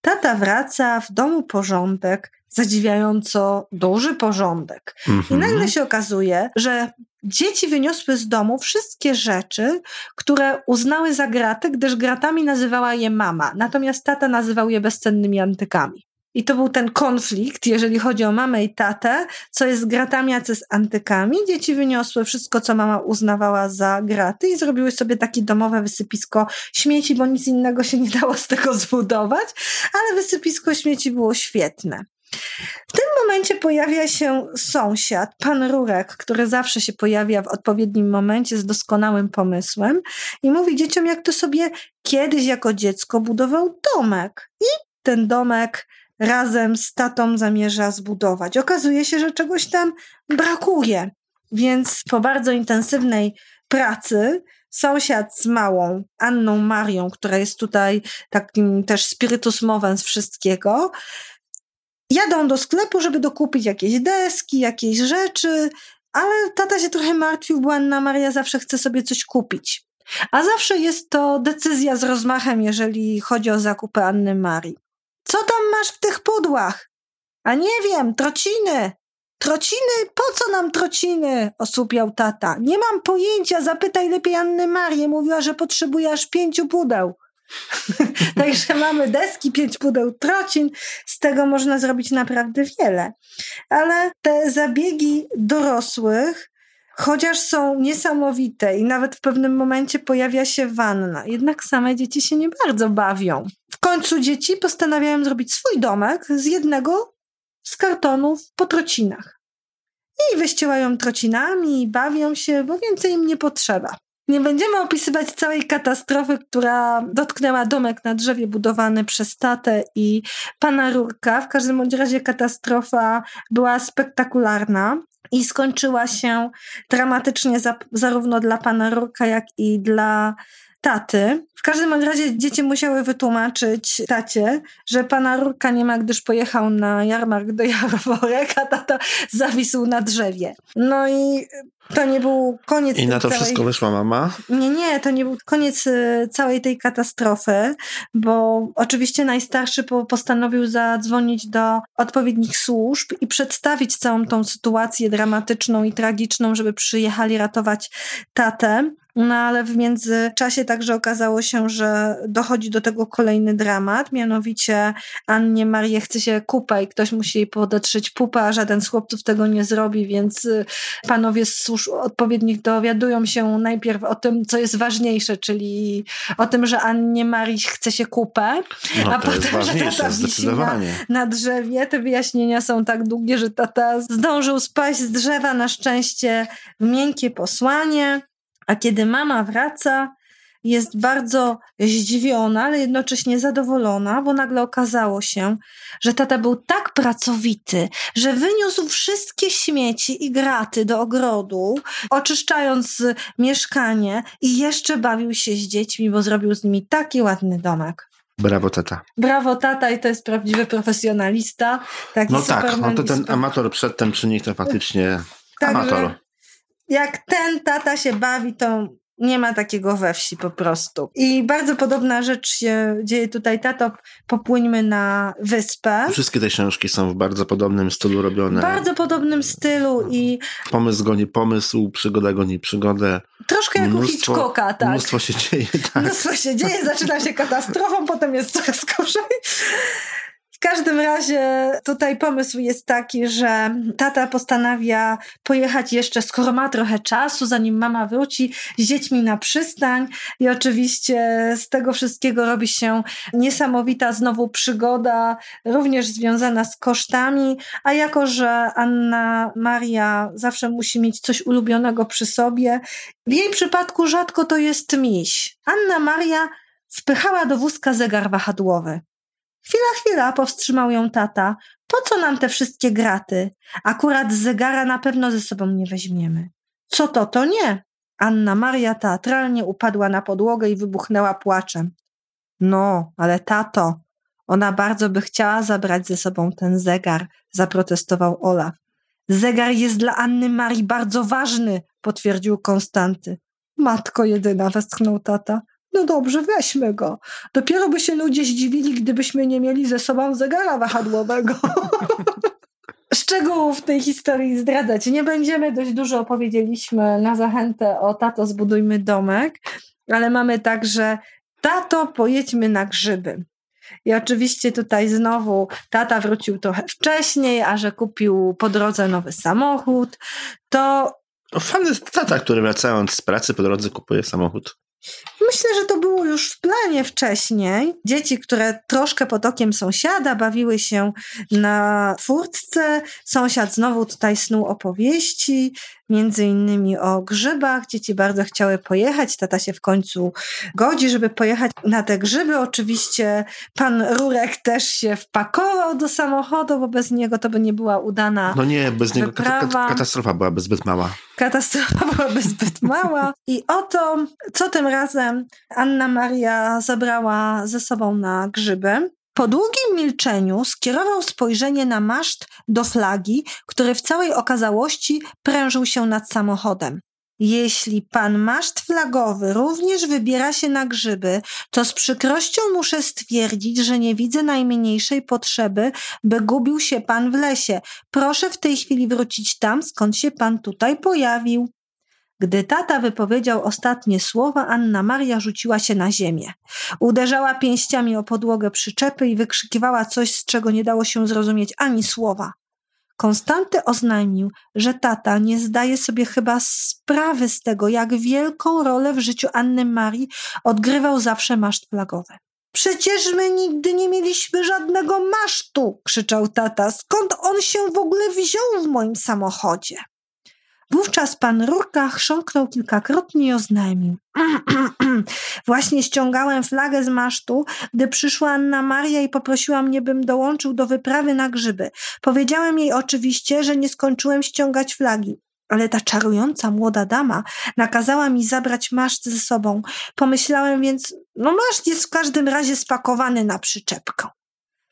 Tata wraca, w domu porządek, zadziwiająco duży porządek. Mhm. I nagle się okazuje, że dzieci wyniosły z domu wszystkie rzeczy, które uznały za graty, gdyż gratami nazywała je mama, natomiast tata nazywał je bezcennymi antykami. I to był ten konflikt, jeżeli chodzi o mamę i tatę, co jest z gratami, a co z antykami. Dzieci wyniosły wszystko, co mama uznawała za graty i zrobiły sobie takie domowe wysypisko śmieci, bo nic innego się nie dało z tego zbudować, ale wysypisko śmieci było świetne. W tym momencie pojawia się sąsiad, pan Rurek, który zawsze się pojawia w odpowiednim momencie z doskonałym pomysłem i mówi dzieciom, jak to sobie kiedyś jako dziecko budował domek. I ten domek razem z tatą zamierza zbudować. Okazuje się, że czegoś tam brakuje. Więc po bardzo intensywnej pracy sąsiad z małą Anną Marią, która jest tutaj takim też spiritus movens wszystkiego, jadą do sklepu, żeby dokupić jakieś deski, jakieś rzeczy, ale tata się trochę martwił, bo Anna Maria zawsze chce sobie coś kupić. A zawsze jest to decyzja z rozmachem, jeżeli chodzi o zakupy Anny Marii. Co tam masz w tych pudłach? A nie wiem, trociny. Trociny? Po co nam trociny? Osłupiał tata. Nie mam pojęcia, zapytaj lepiej Anny Marię. Mówiła, że potrzebuje aż pięciu pudeł. Także mamy deski, pięć pudeł trocin. Z tego można zrobić naprawdę wiele. Ale te zabiegi dorosłych chociaż są niesamowite i nawet w pewnym momencie pojawia się wanna, jednak same dzieci się nie bardzo bawią. Końcu dzieci postanawiają zrobić swój domek z jednego z kartonów po trocinach. I wyścielają trocinami, bawią się, bo więcej im nie potrzeba. Nie będziemy opisywać całej katastrofy, która dotknęła domek na drzewie budowany przez tatę i pana Rurka. W każdym razie katastrofa była spektakularna i skończyła się dramatycznie za, zarówno dla pana Rurka, jak i dla taty. W każdym razie dzieci musiały wytłumaczyć tacie, że pana Rurka nie ma, gdyż pojechał na jarmark do Jarworek, a tata zawisł na drzewie. No i to nie był koniec. I na to całej... wszystko wyszła mama? Nie, nie, to nie był koniec y, całej tej katastrofy, bo oczywiście najstarszy postanowił zadzwonić do odpowiednich służb i przedstawić całą tą sytuację dramatyczną i tragiczną, żeby przyjechali ratować tatę. No ale w międzyczasie także okazało się, że dochodzi do tego kolejny dramat, mianowicie Annie Marię chce się kupę i ktoś musi jej podetrzeć pupę, a żaden z chłopców tego nie zrobi, więc y, panowie z służb odpowiednich dowiadują się najpierw o tym, co jest ważniejsze, czyli o tym, że Annie Marii chce się kupę, no, a potem, że tata wisi na, na drzewie. Te wyjaśnienia są tak długie, że tata zdążył spaść z drzewa, na szczęście w miękkie posłanie. A kiedy mama wraca, jest bardzo zdziwiona, ale jednocześnie zadowolona, bo nagle okazało się, że tata był tak pracowity, że wyniósł wszystkie śmieci i graty do ogrodu, oczyszczając mieszkanie i jeszcze bawił się z dziećmi, bo zrobił z nimi taki ładny domek. Brawo tata. Brawo tata i to jest prawdziwy profesjonalista. No tak, no to ten amator przedtem czynnik to faktycznie amator jak ten tata się bawi, to nie ma takiego we wsi po prostu. I bardzo podobna rzecz się dzieje tutaj, tato, popłyńmy na wyspę. Wszystkie te książki są w bardzo podobnym stylu robione. W bardzo podobnym stylu i... Pomysł goni pomysł, przygoda goni przygodę. Troszkę jak u Hitchcocka, tak. Mnóstwo się dzieje, tak. Mnóstwo się dzieje, zaczyna się katastrofą, potem jest coraz gorzej każdym razie tutaj pomysł jest taki, że tata postanawia pojechać jeszcze, skoro ma trochę czasu, zanim mama wróci, z dziećmi na przystań. I oczywiście z tego wszystkiego robi się niesamowita znowu przygoda, również związana z kosztami. A jako, że Anna Maria zawsze musi mieć coś ulubionego przy sobie, w jej przypadku rzadko to jest miś. Anna Maria wpychała do wózka zegar wahadłowy. Chwila, chwila, powstrzymał ją tata. Po co nam te wszystkie graty? Akurat zegara na pewno ze sobą nie weźmiemy. Co to, to nie. Anna Maria teatralnie upadła na podłogę i wybuchnęła płaczem. No, ale tato, ona bardzo by chciała zabrać ze sobą ten zegar, zaprotestował Olaf. Zegar jest dla Anny Marii bardzo ważny, potwierdził Konstanty. Matko jedyna, westchnął tata. No dobrze, weźmy go. Dopiero by się ludzie zdziwili, gdybyśmy nie mieli ze sobą zegara wahadłowego. Szczegółów tej historii zdradzać nie będziemy. Dość dużo opowiedzieliśmy na zachętę o tato zbudujmy domek, ale mamy także tato pojedźmy na grzyby. I oczywiście tutaj znowu tata wrócił trochę wcześniej, a że kupił po drodze nowy samochód, to... Fajny tata, który wracając z pracy po drodze kupuje samochód. Myślę, że to było już w planie wcześniej. Dzieci, które troszkę potokiem sąsiada, bawiły się na furtce. Sąsiad znowu tutaj snuł opowieści, między innymi o grzybach. Dzieci bardzo chciały pojechać. Tata się w końcu godzi, żeby pojechać na te grzyby. Oczywiście pan Rurek też się wpakował do samochodu, bo bez niego to by nie była udana No nie, bez niego wyprawa. katastrofa byłaby zbyt mała. Katastrofa byłaby zbyt mała. I oto, co tym razem Anna Maria zabrała ze sobą na grzyby. Po długim milczeniu skierował spojrzenie na maszt do flagi, który w całej okazałości prężył się nad samochodem. Jeśli pan maszt flagowy również wybiera się na grzyby, to z przykrością muszę stwierdzić, że nie widzę najmniejszej potrzeby, by gubił się pan w lesie. Proszę w tej chwili wrócić tam, skąd się pan tutaj pojawił. Gdy tata wypowiedział ostatnie słowa, Anna Maria rzuciła się na ziemię. Uderzała pięściami o podłogę przyczepy i wykrzykiwała coś, z czego nie dało się zrozumieć ani słowa. Konstanty oznajmił, że tata nie zdaje sobie chyba sprawy z tego, jak wielką rolę w życiu Anny Marii odgrywał zawsze maszt flagowy. Przecież my nigdy nie mieliśmy żadnego masztu, krzyczał tata. Skąd on się w ogóle wziął w moim samochodzie? Wówczas pan Rurka chrząknął kilkakrotnie i oznajmił. Właśnie ściągałem flagę z masztu, gdy przyszła Anna Maria i poprosiła mnie, bym dołączył do wyprawy na grzyby. Powiedziałem jej oczywiście, że nie skończyłem ściągać flagi. Ale ta czarująca młoda dama nakazała mi zabrać maszt ze sobą. Pomyślałem więc, no maszt jest w każdym razie spakowany na przyczepkę.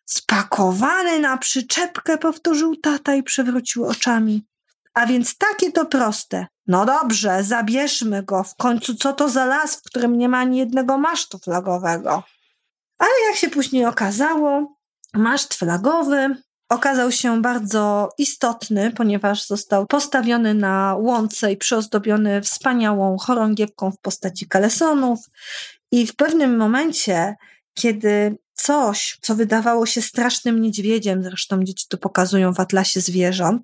Spakowany na przyczepkę, powtórzył tata i przewrócił oczami. A więc takie to proste. No dobrze, zabierzmy go. W końcu co to za las, w którym nie ma ani jednego masztu flagowego? Ale jak się później okazało, maszt flagowy okazał się bardzo istotny, ponieważ został postawiony na łące i przyozdobiony wspaniałą chorągiewką w postaci kalesonów. I w pewnym momencie, kiedy coś, co wydawało się strasznym niedźwiedziem, zresztą dzieci to pokazują w atlasie zwierząt,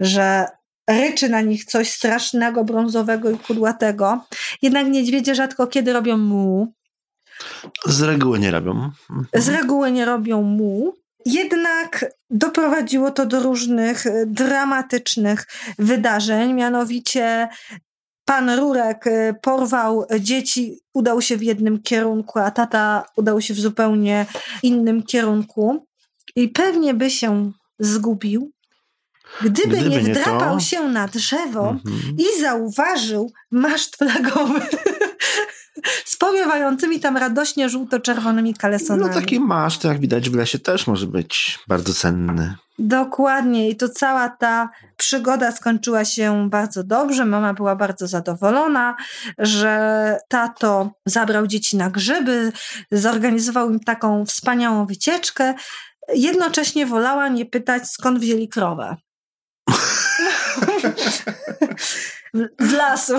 że ryczy na nich coś strasznego, brązowego i kudłatego. Jednak niedźwiedzie rzadko kiedy robią mu. Z reguły nie robią. Z reguły nie robią mu. Jednak doprowadziło to do różnych e, dramatycznych wydarzeń, mianowicie pan Rurek e, porwał dzieci, udał się w jednym kierunku, a tata udał się w zupełnie innym kierunku i pewnie by się zgubił, Gdyby, Gdyby nie wdrapał nie się na drzewo mhm. i zauważył maszt flagowy z powiewającymi tam radośnie żółto-czerwonymi kalesonami. No taki maszt, jak widać w lesie, też może być bardzo cenny. Dokładnie i to cała ta przygoda skończyła się bardzo dobrze. Mama była bardzo zadowolona, że tato zabrał dzieci na grzyby, zorganizował im taką wspaniałą wycieczkę. Jednocześnie wolała nie pytać, skąd wzięli krowę. Z lasu,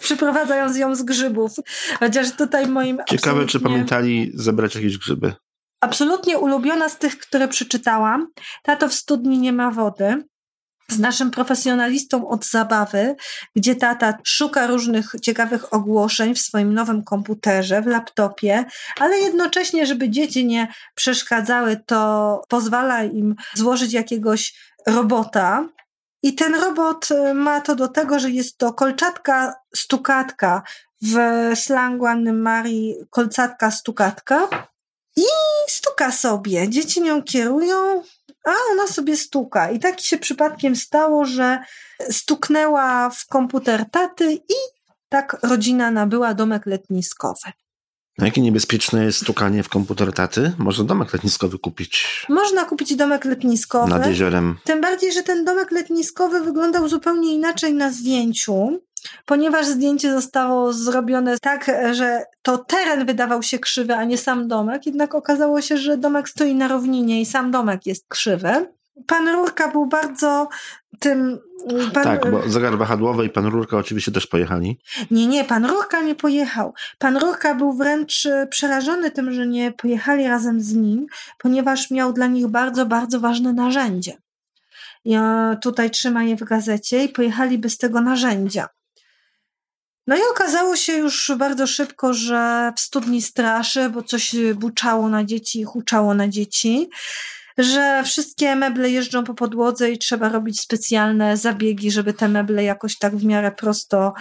przyprowadzając ją z grzybów. Chociaż tutaj moim. Ciekawe, absolutnie... czy pamiętali zebrać jakieś grzyby. absolutnie ulubiona z tych, które przeczytałam. Tato w studni nie ma wody z naszym profesjonalistą od zabawy, gdzie tata szuka różnych ciekawych ogłoszeń w swoim nowym komputerze, w laptopie, ale jednocześnie, żeby dzieci nie przeszkadzały, to pozwala im złożyć jakiegoś robota. I ten robot y, ma to do tego, że jest to kolczatka stukatka w slangu Anny Marii kolcatka stukatka i stuka sobie. Dzieci nią kierują, a ona sobie stuka. I tak się przypadkiem stało, że stuknęła w komputer taty i tak rodzina nabyła domek letniskowy. A jakie niebezpieczne jest stukanie w komputer taty? Można domek letniskowy kupić. Można kupić domek letniskowy. Nad jeziorem. Tym bardziej, że ten domek letniskowy wyglądał zupełnie inaczej na zdjęciu ponieważ zdjęcie zostało zrobione tak, że to teren wydawał się krzywy, a nie sam domek, jednak okazało się, że domek stoi na równinie i sam domek jest krzywy. Pan Rurka był bardzo tym. Pan... Tak, bo zegar wahadłowy i pan Rurka oczywiście też pojechali. Nie, nie, pan Rurka nie pojechał. Pan Rurka był wręcz przerażony tym, że nie pojechali razem z nim, ponieważ miał dla nich bardzo, bardzo ważne narzędzie. Ja tutaj trzyma je w gazecie i pojechali bez tego narzędzia. No i okazało się już bardzo szybko, że w studni straszy, bo coś buczało na dzieci i huczało na dzieci, że wszystkie meble jeżdżą po podłodze i trzeba robić specjalne zabiegi, żeby te meble jakoś tak w miarę prosto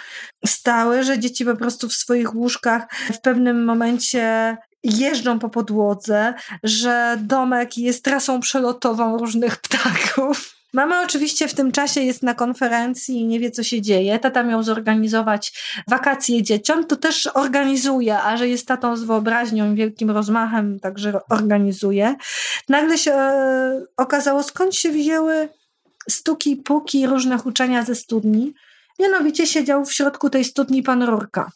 stały, że dzieci po prostu w swoich łóżkach w pewnym momencie jeżdżą po podłodze, że domek jest trasą przelotową różnych ptaków. Mama oczywiście w tym czasie jest na konferencji i nie wie, co się dzieje. Tata miał zorganizować wakacje dzieciom, to też organizuje, a że jest tatą z wyobraźnią wielkim rozmachem, także organizuje. Nagle się e, okazało, skąd się wzięły stuki, puki, różne huczenia ze studni. Mianowicie siedział w środku tej studni pan Rurka,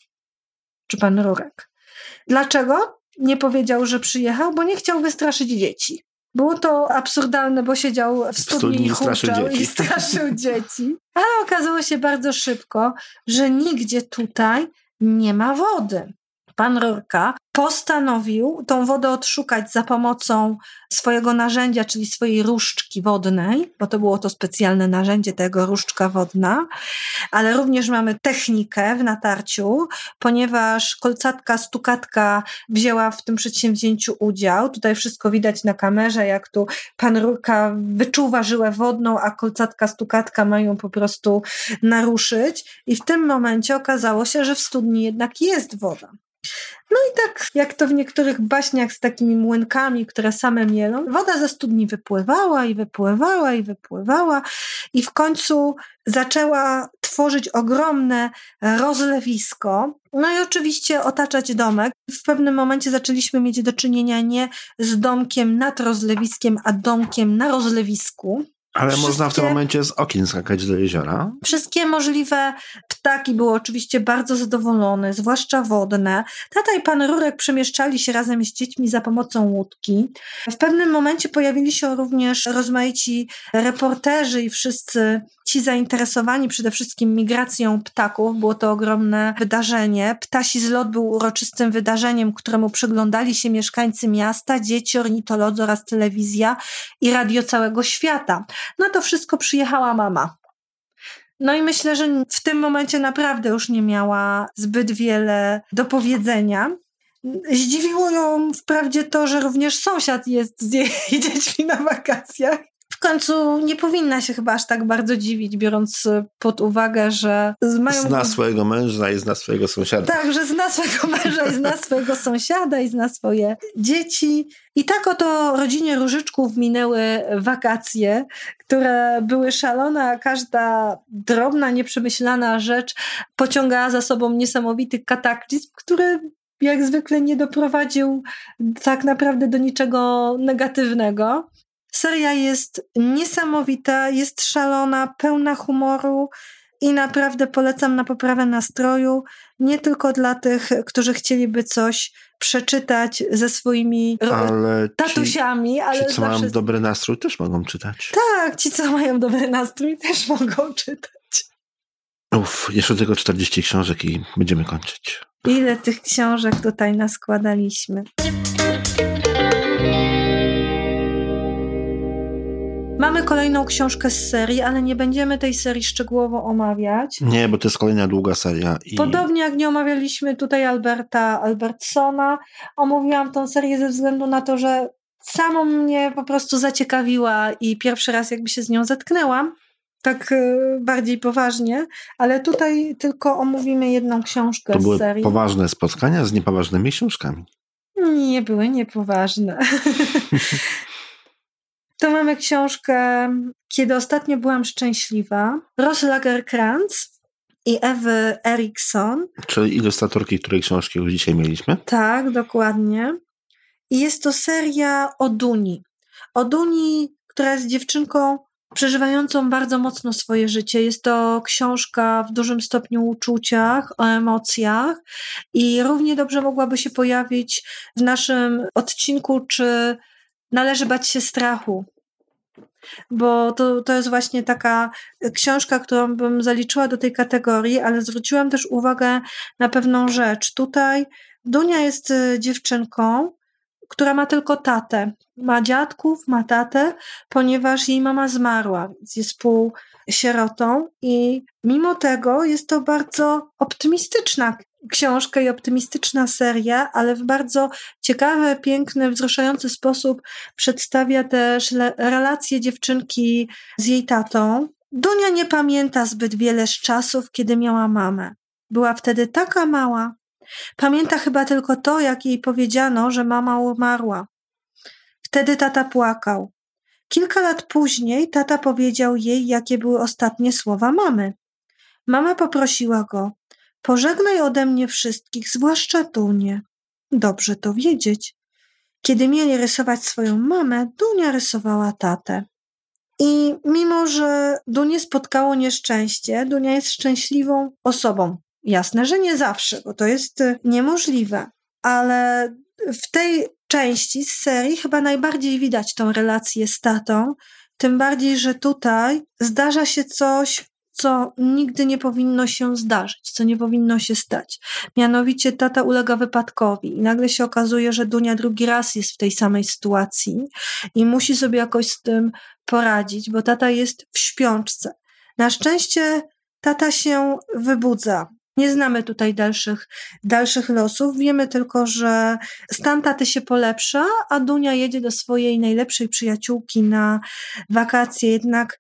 czy pan Rurek. Dlaczego? Nie powiedział, że przyjechał, bo nie chciał wystraszyć dzieci. Było to absurdalne, bo siedział w studni i huczał i straszył dzieci. Ale okazało się bardzo szybko, że nigdzie tutaj nie ma wody. Pan Rurka postanowił tą wodę odszukać za pomocą swojego narzędzia, czyli swojej różdżki wodnej, bo to było to specjalne narzędzie tego różdżka wodna, ale również mamy technikę w natarciu, ponieważ kolcatka, stukatka wzięła w tym przedsięwzięciu udział. Tutaj wszystko widać na kamerze, jak tu pan Rurka wyczuwa żyłę wodną, a kolcatka, stukatka mają po prostu naruszyć i w tym momencie okazało się, że w studni jednak jest woda. No i tak, jak to w niektórych baśniach z takimi młynkami, które same mielą, woda ze studni wypływała i wypływała i wypływała i w końcu zaczęła tworzyć ogromne rozlewisko. No i oczywiście otaczać domek. W pewnym momencie zaczęliśmy mieć do czynienia nie z domkiem nad rozlewiskiem, a domkiem na rozlewisku. Ale wszystkie, można w tym momencie z okien skakać do jeziora. Wszystkie możliwe ptaki były oczywiście bardzo zadowolone, zwłaszcza wodne. Tata i pan Rurek przemieszczali się razem z dziećmi za pomocą łódki. W pewnym momencie pojawili się również rozmaici reporterzy i wszyscy ci zainteresowani przede wszystkim migracją ptaków. Było to ogromne wydarzenie. Ptasi zlot był uroczystym wydarzeniem, któremu przyglądali się mieszkańcy miasta, dzieci, ornitolodzy oraz telewizja i radio całego świata. Na to wszystko przyjechała mama. No i myślę, że w tym momencie naprawdę już nie miała zbyt wiele do powiedzenia. Zdziwiło ją wprawdzie to, że również sąsiad jest z jej dziećmi na wakacjach w końcu nie powinna się chyba aż tak bardzo dziwić, biorąc pod uwagę, że mają... Zna swojego męża i zna swojego sąsiada. Tak, że zna swojego męża i zna swojego sąsiada i zna swoje dzieci. I tak oto rodzinie Różyczków minęły wakacje, które były szalone, a każda drobna, nieprzemyślana rzecz pociągała za sobą niesamowity kataklizm, który jak zwykle nie doprowadził tak naprawdę do niczego negatywnego. Seria jest niesamowita, jest szalona, pełna humoru i naprawdę polecam na poprawę nastroju, nie tylko dla tych, którzy chcieliby coś przeczytać ze swoimi ale tatusiami, ci, ale ci, co mają dobry nastrój, też mogą czytać. Tak, ci, co mają dobry nastrój, też mogą czytać. Uff, jeszcze tylko 40 książek i będziemy kończyć. Ile tych książek tutaj naskładaliśmy. Mamy kolejną książkę z serii, ale nie będziemy tej serii szczegółowo omawiać. Nie, bo to jest kolejna długa seria. I... Podobnie jak nie omawialiśmy tutaj Alberta Albertsona, omówiłam tą serię ze względu na to, że samą mnie po prostu zaciekawiła i pierwszy raz jakby się z nią zetknęłam tak e, bardziej poważnie, ale tutaj tylko omówimy jedną książkę to były z serii. poważne spotkania z niepoważnymi książkami. Nie były niepoważne. to mamy książkę Kiedy ostatnio byłam szczęśliwa. Ros Lagerkrantz i Ewy Erikson. Czyli ilustratorki, której książki już dzisiaj mieliśmy. Tak, dokładnie. I jest to seria o Duni. O Duni, która jest dziewczynką przeżywającą bardzo mocno swoje życie. Jest to książka w dużym stopniu o uczuciach, o emocjach i równie dobrze mogłaby się pojawić w naszym odcinku, czy należy bać się strachu. Bo to, to jest właśnie taka książka, którą bym zaliczyła do tej kategorii, ale zwróciłam też uwagę na pewną rzecz. Tutaj Dunia jest e, dziewczynką, która ma tylko tatę. Ma dziadków, ma tatę, ponieważ jej mama zmarła, więc jest półsierotą i mimo tego jest to bardzo optymistyczna książka i optymistyczna seria, ale w bardzo ciekawy, piękny, wzruszający sposób przedstawia też relacje dziewczynki z jej tatą. Dunia nie pamięta zbyt wiele z czasów, kiedy miała mamę. Była wtedy taka mała, Pamięta chyba tylko to, jak jej powiedziano, że mama umarła. Wtedy tata płakał. Kilka lat później tata powiedział jej, jakie były ostatnie słowa mamy. Mama poprosiła go: Pożegnaj ode mnie wszystkich, zwłaszcza Dunię. Dobrze to wiedzieć. Kiedy mieli rysować swoją mamę, Dunia rysowała tatę. I mimo, że Dunię spotkało nieszczęście, Dunia jest szczęśliwą osobą. Jasne, że nie zawsze, bo to jest y, niemożliwe, ale w tej części z serii chyba najbardziej widać tą relację z tatą, tym bardziej, że tutaj zdarza się coś, co nigdy nie powinno się zdarzyć, co nie powinno się stać. Mianowicie tata ulega wypadkowi i nagle się okazuje, że Dunia drugi raz jest w tej samej sytuacji i musi sobie jakoś z tym poradzić, bo tata jest w śpiączce. Na szczęście tata się wybudza, nie znamy tutaj dalszych, dalszych losów. Wiemy tylko, że stan taty się polepsza, a Dunia jedzie do swojej najlepszej przyjaciółki na wakacje. Jednak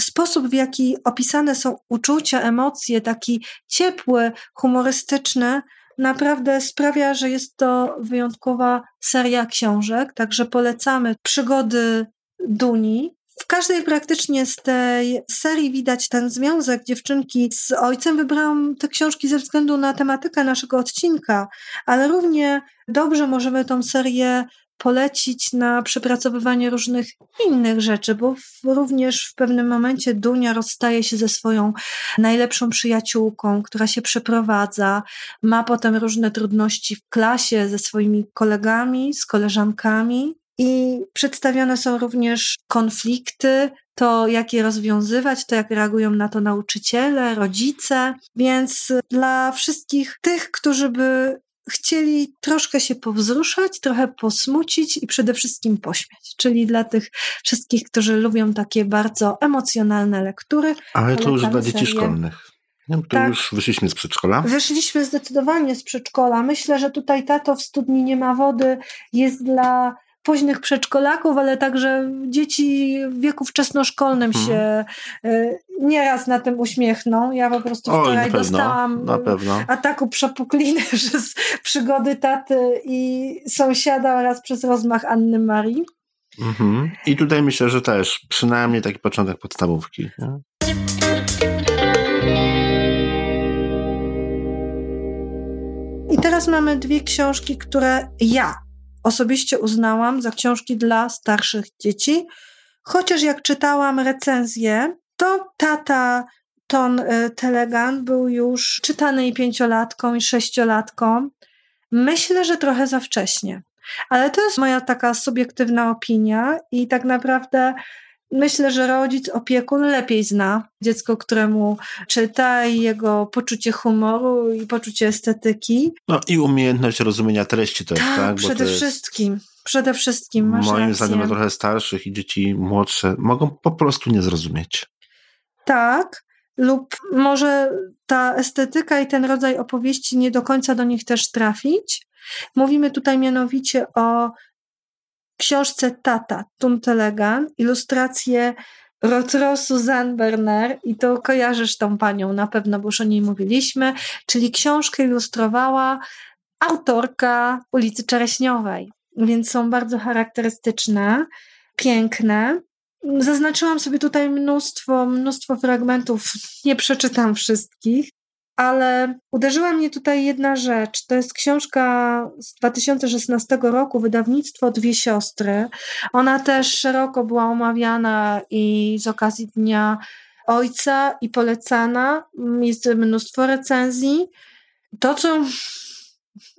sposób, w jaki opisane są uczucia, emocje, taki ciepły, humorystyczny, naprawdę sprawia, że jest to wyjątkowa seria książek. Także polecamy przygody Duni. W każdej praktycznie z tej serii widać ten związek dziewczynki z ojcem. Wybrałam te książki ze względu na tematykę naszego odcinka, ale równie dobrze możemy tą serię polecić na przepracowywanie różnych innych rzeczy, bo w, również w pewnym momencie Dunia rozstaje się ze swoją najlepszą przyjaciółką, która się przeprowadza, ma potem różne trudności w klasie ze swoimi kolegami, z koleżankami. I przedstawione są również konflikty, to jak je rozwiązywać, to jak reagują na to nauczyciele, rodzice. Więc dla wszystkich tych, którzy by chcieli troszkę się powzruszać, trochę posmucić i przede wszystkim pośmiać. Czyli dla tych wszystkich, którzy lubią takie bardzo emocjonalne lektury. Ale to już dla dzieci szkolnych. No, to tak. już wyszliśmy z przedszkola. Wyszliśmy zdecydowanie z przedszkola. Myślę, że tutaj tato w studni nie ma wody jest dla późnych przedszkolaków, ale także dzieci w wieku wczesnoszkolnym hmm. się y, nieraz na tym uśmiechną. Ja po prostu wczoraj Oj, dostałam na pewno. ataku przepukliny przez przygody taty i sąsiada oraz przez rozmach Anny Marii. Mhm. I tutaj myślę, że też przynajmniej taki początek podstawówki. Nie? I teraz mamy dwie książki, które ja osobiście uznałam za książki dla starszych dzieci, chociaż jak czytałam recenzję, to tata Ton y, Telegan był już czytany i pięciolatką, i sześciolatką. Myślę, że trochę za wcześnie. Ale to jest moja taka subiektywna opinia i tak naprawdę Myślę, że rodzic, opiekun lepiej zna dziecko, któremu czyta i jego poczucie humoru i poczucie estetyki. No i umiejętność rozumienia treści też, tak? tak? przede wszystkim. Przede wszystkim masz Moim rację. zdaniem trochę starszych i dzieci młodsze mogą po prostu nie zrozumieć. Tak, lub może ta estetyka i ten rodzaj opowieści nie do końca do nich też trafić. Mówimy tutaj mianowicie o książce Tata Tuntelegan, ilustracje Rotro Suzanne Berner i to kojarzysz tą panią na pewno, bo już o niej mówiliśmy, czyli książkę ilustrowała autorka ulicy Czereśniowej, więc są bardzo charakterystyczne, piękne. Zaznaczyłam sobie tutaj mnóstwo, mnóstwo fragmentów, nie przeczytam wszystkich, ale uderzyła mnie tutaj jedna rzecz. To jest książka z 2016 roku, wydawnictwo Dwie Siostry. Ona też szeroko była omawiana i z okazji Dnia Ojca i polecana. Jest mnóstwo recenzji. To, co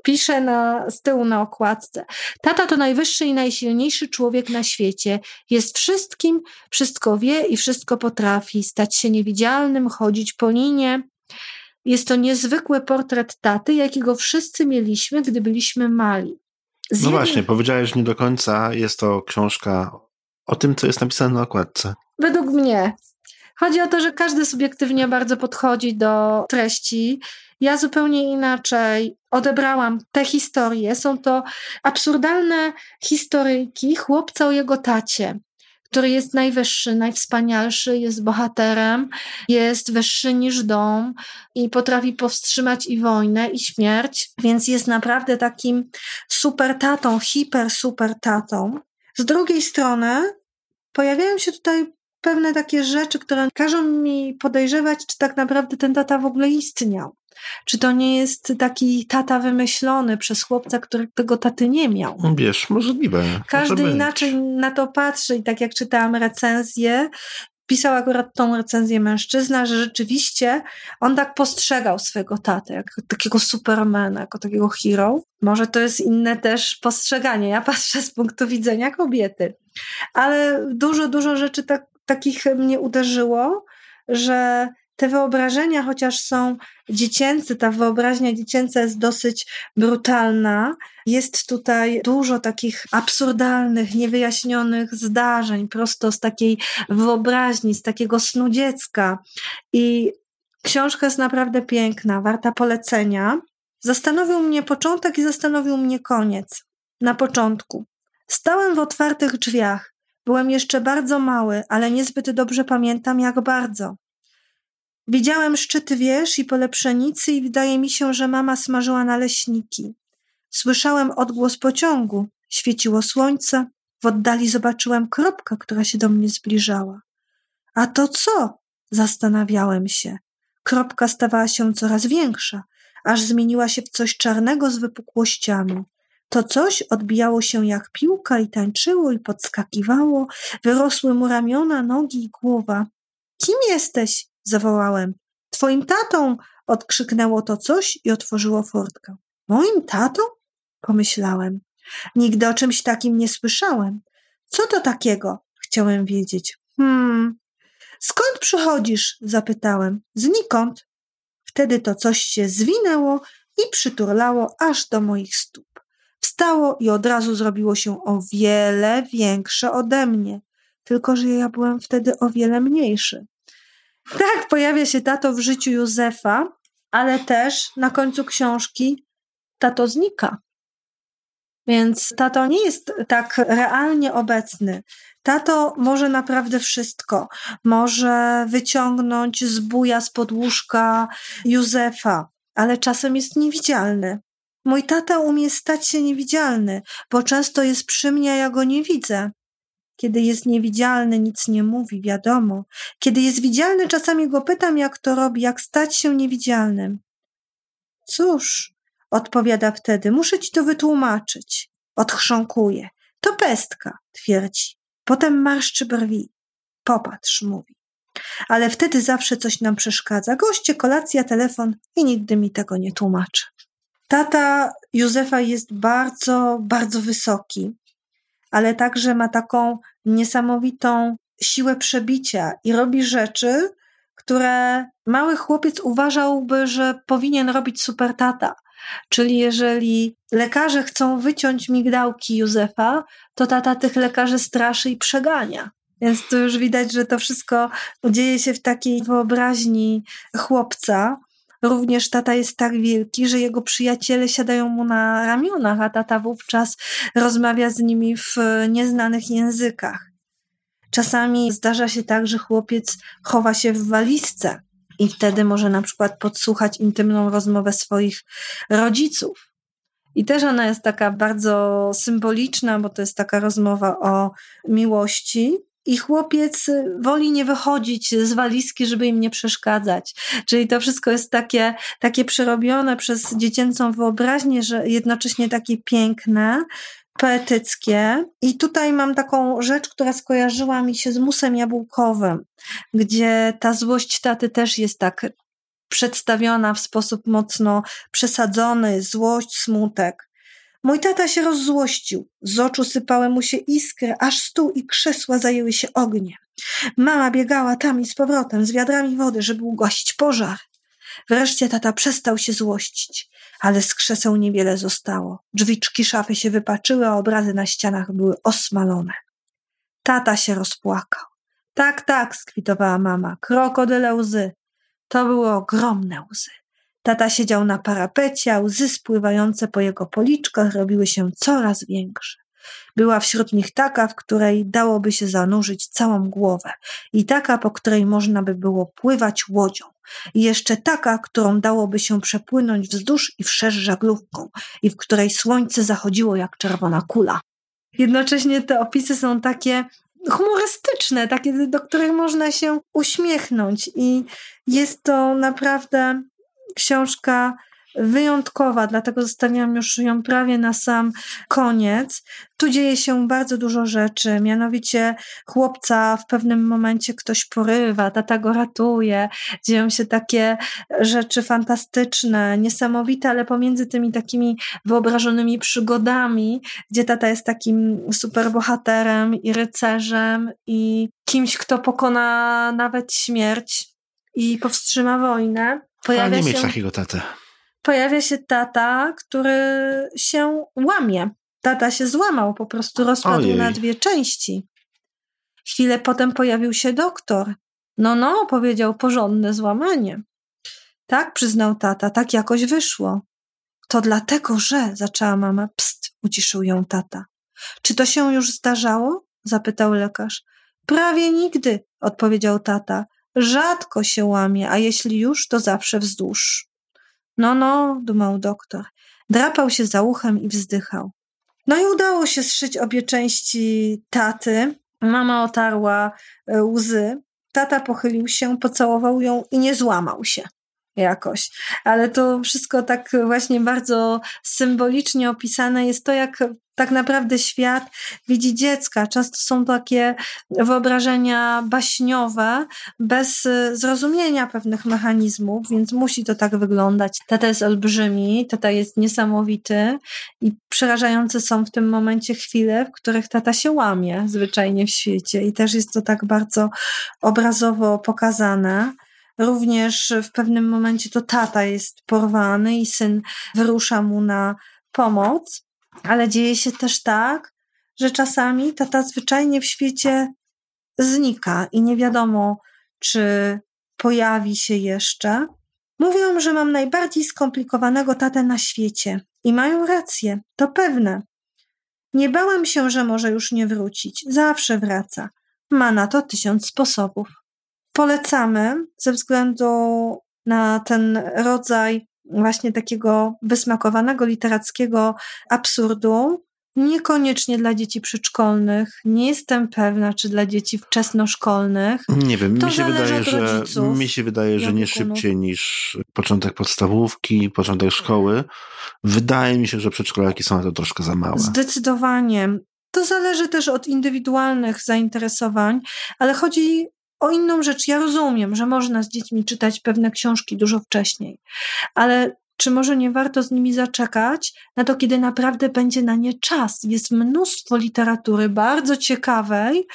pisze na, z tyłu na okładce. Tata to najwyższy i najsilniejszy człowiek na świecie. Jest wszystkim, wszystko wie i wszystko potrafi. Stać się niewidzialnym, chodzić po linie. Jest to niezwykły portret taty, jakiego wszyscy mieliśmy, gdy byliśmy mali. Z no jednym... właśnie, powiedziałeś, nie do końca jest to książka o tym, co jest napisane na okładce. Według mnie. Chodzi o to, że każdy subiektywnie bardzo podchodzi do treści. Ja zupełnie inaczej odebrałam te historie. Są to absurdalne historyjki chłopca o jego tacie który jest najwyższy, najwspanialszy, jest bohaterem, jest wyższy niż dom i potrafi powstrzymać i wojnę, i śmierć, więc jest naprawdę takim super tatą, hiper super tatą. Z drugiej strony pojawiają się tutaj pewne takie rzeczy, które każą mi podejrzewać, czy tak naprawdę ten tata w ogóle istniał. Czy to nie jest taki tata wymyślony przez chłopca, który tego taty nie miał? Wiesz, możliwe. Każdy może inaczej na to patrzy i tak jak czytałam recenzję, pisał akurat tą recenzję mężczyzna, że rzeczywiście on tak postrzegał swojego tatę, jako takiego supermana, jako takiego hero. Może to jest inne też postrzeganie. Ja patrzę z punktu widzenia kobiety. Ale dużo, dużo rzeczy tak, takich mnie uderzyło, że te wyobrażenia, chociaż są dziecięce, ta wyobraźnia dziecięca jest dosyć brutalna. Jest tutaj dużo takich absurdalnych, niewyjaśnionych zdarzeń, prosto z takiej wyobraźni, z takiego snu dziecka. I książka jest naprawdę piękna, warta polecenia. Zastanowił mnie początek i zastanowił mnie koniec. Na początku. Stałem w otwartych drzwiach. Byłem jeszcze bardzo mały, ale niezbyt dobrze pamiętam, jak bardzo. Widziałem szczyty wież i pole pszenicy i wydaje mi się, że mama smażyła naleśniki. Słyszałem odgłos pociągu. Świeciło słońce. W oddali zobaczyłem kropkę, która się do mnie zbliżała. A to co? Zastanawiałem się. Kropka stawała się coraz większa, aż zmieniła się w coś czarnego z wypukłościami. To coś odbijało się jak piłka i tańczyło i podskakiwało. Wyrosły mu ramiona, nogi i głowa. Kim jesteś? zawołałem. Twoim tatą! odkrzyknęło to coś i otworzyło furtkę. Moim tatą? pomyślałem. Nigdy o czymś takim nie słyszałem. Co to takiego? Chciałem wiedzieć. Hmm. Skąd przychodzisz? zapytałem. Znikąd. Wtedy to coś się zwinęło i przyturlało aż do moich stóp. Wstało i od razu zrobiło się o wiele większe ode mnie. Tylko, że ja byłem wtedy o wiele mniejszy. Tak, pojawia się tato w życiu Józefa, ale też na końcu książki tato znika. Więc tato nie jest tak realnie obecny. Tato może naprawdę wszystko. Może wyciągnąć z buja z podłóżka Józefa, ale czasem jest niewidzialny. Mój tata umie stać się niewidzialny, bo często jest przy mnie, a ja go nie widzę. Kiedy jest niewidzialny, nic nie mówi, wiadomo. Kiedy jest widzialny, czasami go pytam, jak to robi, jak stać się niewidzialnym. Cóż, odpowiada wtedy, muszę ci to wytłumaczyć. Odchrząkuje. To pestka, twierdzi. Potem marszczy brwi. Popatrz, mówi. Ale wtedy zawsze coś nam przeszkadza. Goście, kolacja, telefon i nigdy mi tego nie tłumaczy. Tata Józefa jest bardzo, bardzo wysoki ale także ma taką niesamowitą siłę przebicia i robi rzeczy, które mały chłopiec uważałby, że powinien robić super tata. Czyli jeżeli lekarze chcą wyciąć migdałki Józefa, to tata tych lekarzy straszy i przegania. Więc tu już widać, że to wszystko dzieje się w takiej wyobraźni chłopca. Również tata jest tak wielki, że jego przyjaciele siadają mu na ramionach, a tata wówczas rozmawia z nimi w nieznanych językach. Czasami zdarza się tak, że chłopiec chowa się w walizce i wtedy może na przykład podsłuchać intymną rozmowę swoich rodziców. I też ona jest taka bardzo symboliczna, bo to jest taka rozmowa o miłości, i chłopiec woli nie wychodzić z walizki, żeby im nie przeszkadzać. Czyli to wszystko jest takie, takie przerobione przez dziecięcą wyobraźnię, że jednocześnie takie piękne, poetyckie. I tutaj mam taką rzecz, która skojarzyła mi się z musem jabłkowym, gdzie ta złość taty też jest tak przedstawiona w sposób mocno przesadzony, złość, smutek. Mój tata się rozzłościł. Z oczu sypały mu się iskry, aż stół i krzesła zajęły się ogniem. Mama biegała tam i z powrotem z wiadrami wody, żeby ugasić pożar. Wreszcie tata przestał się złościć, ale z krzeseł niewiele zostało. Drzwiczki szafy się wypaczyły, a obrazy na ścianach były osmalone. Tata się rozpłakał. Tak, tak, skwitowała mama. Krokodyle łzy. To były ogromne łzy. Tata siedział na parapecie, a łzy spływające po jego policzkach robiły się coraz większe. Była wśród nich taka, w której dałoby się zanurzyć całą głowę i taka, po której można by było pływać łodzią. I jeszcze taka, którą dałoby się przepłynąć wzdłuż i wszerz żaglówką i w której słońce zachodziło jak czerwona kula. Jednocześnie te opisy są takie humorystyczne, takie, do których można się uśmiechnąć i jest to naprawdę książka wyjątkowa, dlatego zostawiam już ją prawie na sam koniec. Tu dzieje się bardzo dużo rzeczy, mianowicie chłopca w pewnym momencie ktoś porywa, tata go ratuje, dzieją się takie rzeczy fantastyczne, niesamowite, ale pomiędzy tymi takimi wyobrażonymi przygodami, gdzie tata jest takim superbohaterem i rycerzem i kimś, kto pokona nawet śmierć i powstrzyma wojnę. Pojawia nie się... mieć takiego tatę pojawia się tata, który się łamie. Tata się złamał, po prostu rozpadł Ojej. na dwie części. Chwilę potem pojawił się doktor. No, no, powiedział, porządne złamanie. Tak, przyznał tata, tak jakoś wyszło. To dlatego, że, zaczęła mama, pst, uciszył ją tata. Czy to się już zdarzało? zapytał lekarz. Prawie nigdy, odpowiedział tata. Rzadko się łamie, a jeśli już, to zawsze wzdłuż. No, no, dumał doktor. Drapał się za uchem i wzdychał. No i udało się zszyć obie części taty. Mama otarła e, łzy. Tata pochylił się, pocałował ją i nie złamał się jakoś. Ale to wszystko tak właśnie bardzo symbolicznie opisane jest to, jak tak naprawdę świat widzi dziecka. Często są takie wyobrażenia baśniowe, bez zrozumienia pewnych mechanizmów, więc musi to tak wyglądać. Tata jest olbrzymi, tata jest niesamowity i przerażające są w tym momencie chwile, w których tata się łamie zwyczajnie w świecie i też jest to tak bardzo obrazowo pokazane. Również w pewnym momencie to tata jest porwany i syn wyrusza mu na pomoc, ale dzieje się też tak, że czasami tata zwyczajnie w świecie znika i nie wiadomo, czy pojawi się jeszcze. Mówią, że mam najbardziej skomplikowanego tatę na świecie i mają rację, to pewne. Nie bałem się, że może już nie wrócić. Zawsze wraca. Ma na to tysiąc sposobów polecamy ze względu na ten rodzaj właśnie takiego wysmakowanego literackiego absurdu. Niekoniecznie dla dzieci przedszkolnych. Nie jestem pewna, czy dla dzieci wczesnoszkolnych. Nie wiem, to mi się wydaje, że mi się wydaje, że nie szybciej niż początek podstawówki, początek szkoły. Wydaje mi się, że przedszkolaki są na to troszkę za małe. Zdecydowanie. To zależy też od indywidualnych zainteresowań, ale chodzi o inną rzecz. Ja rozumiem, że można z dziećmi czytać pewne książki dużo wcześniej, ale czy może nie warto z nimi zaczekać na to, kiedy naprawdę będzie na nie czas? Jest mnóstwo literatury bardzo ciekawej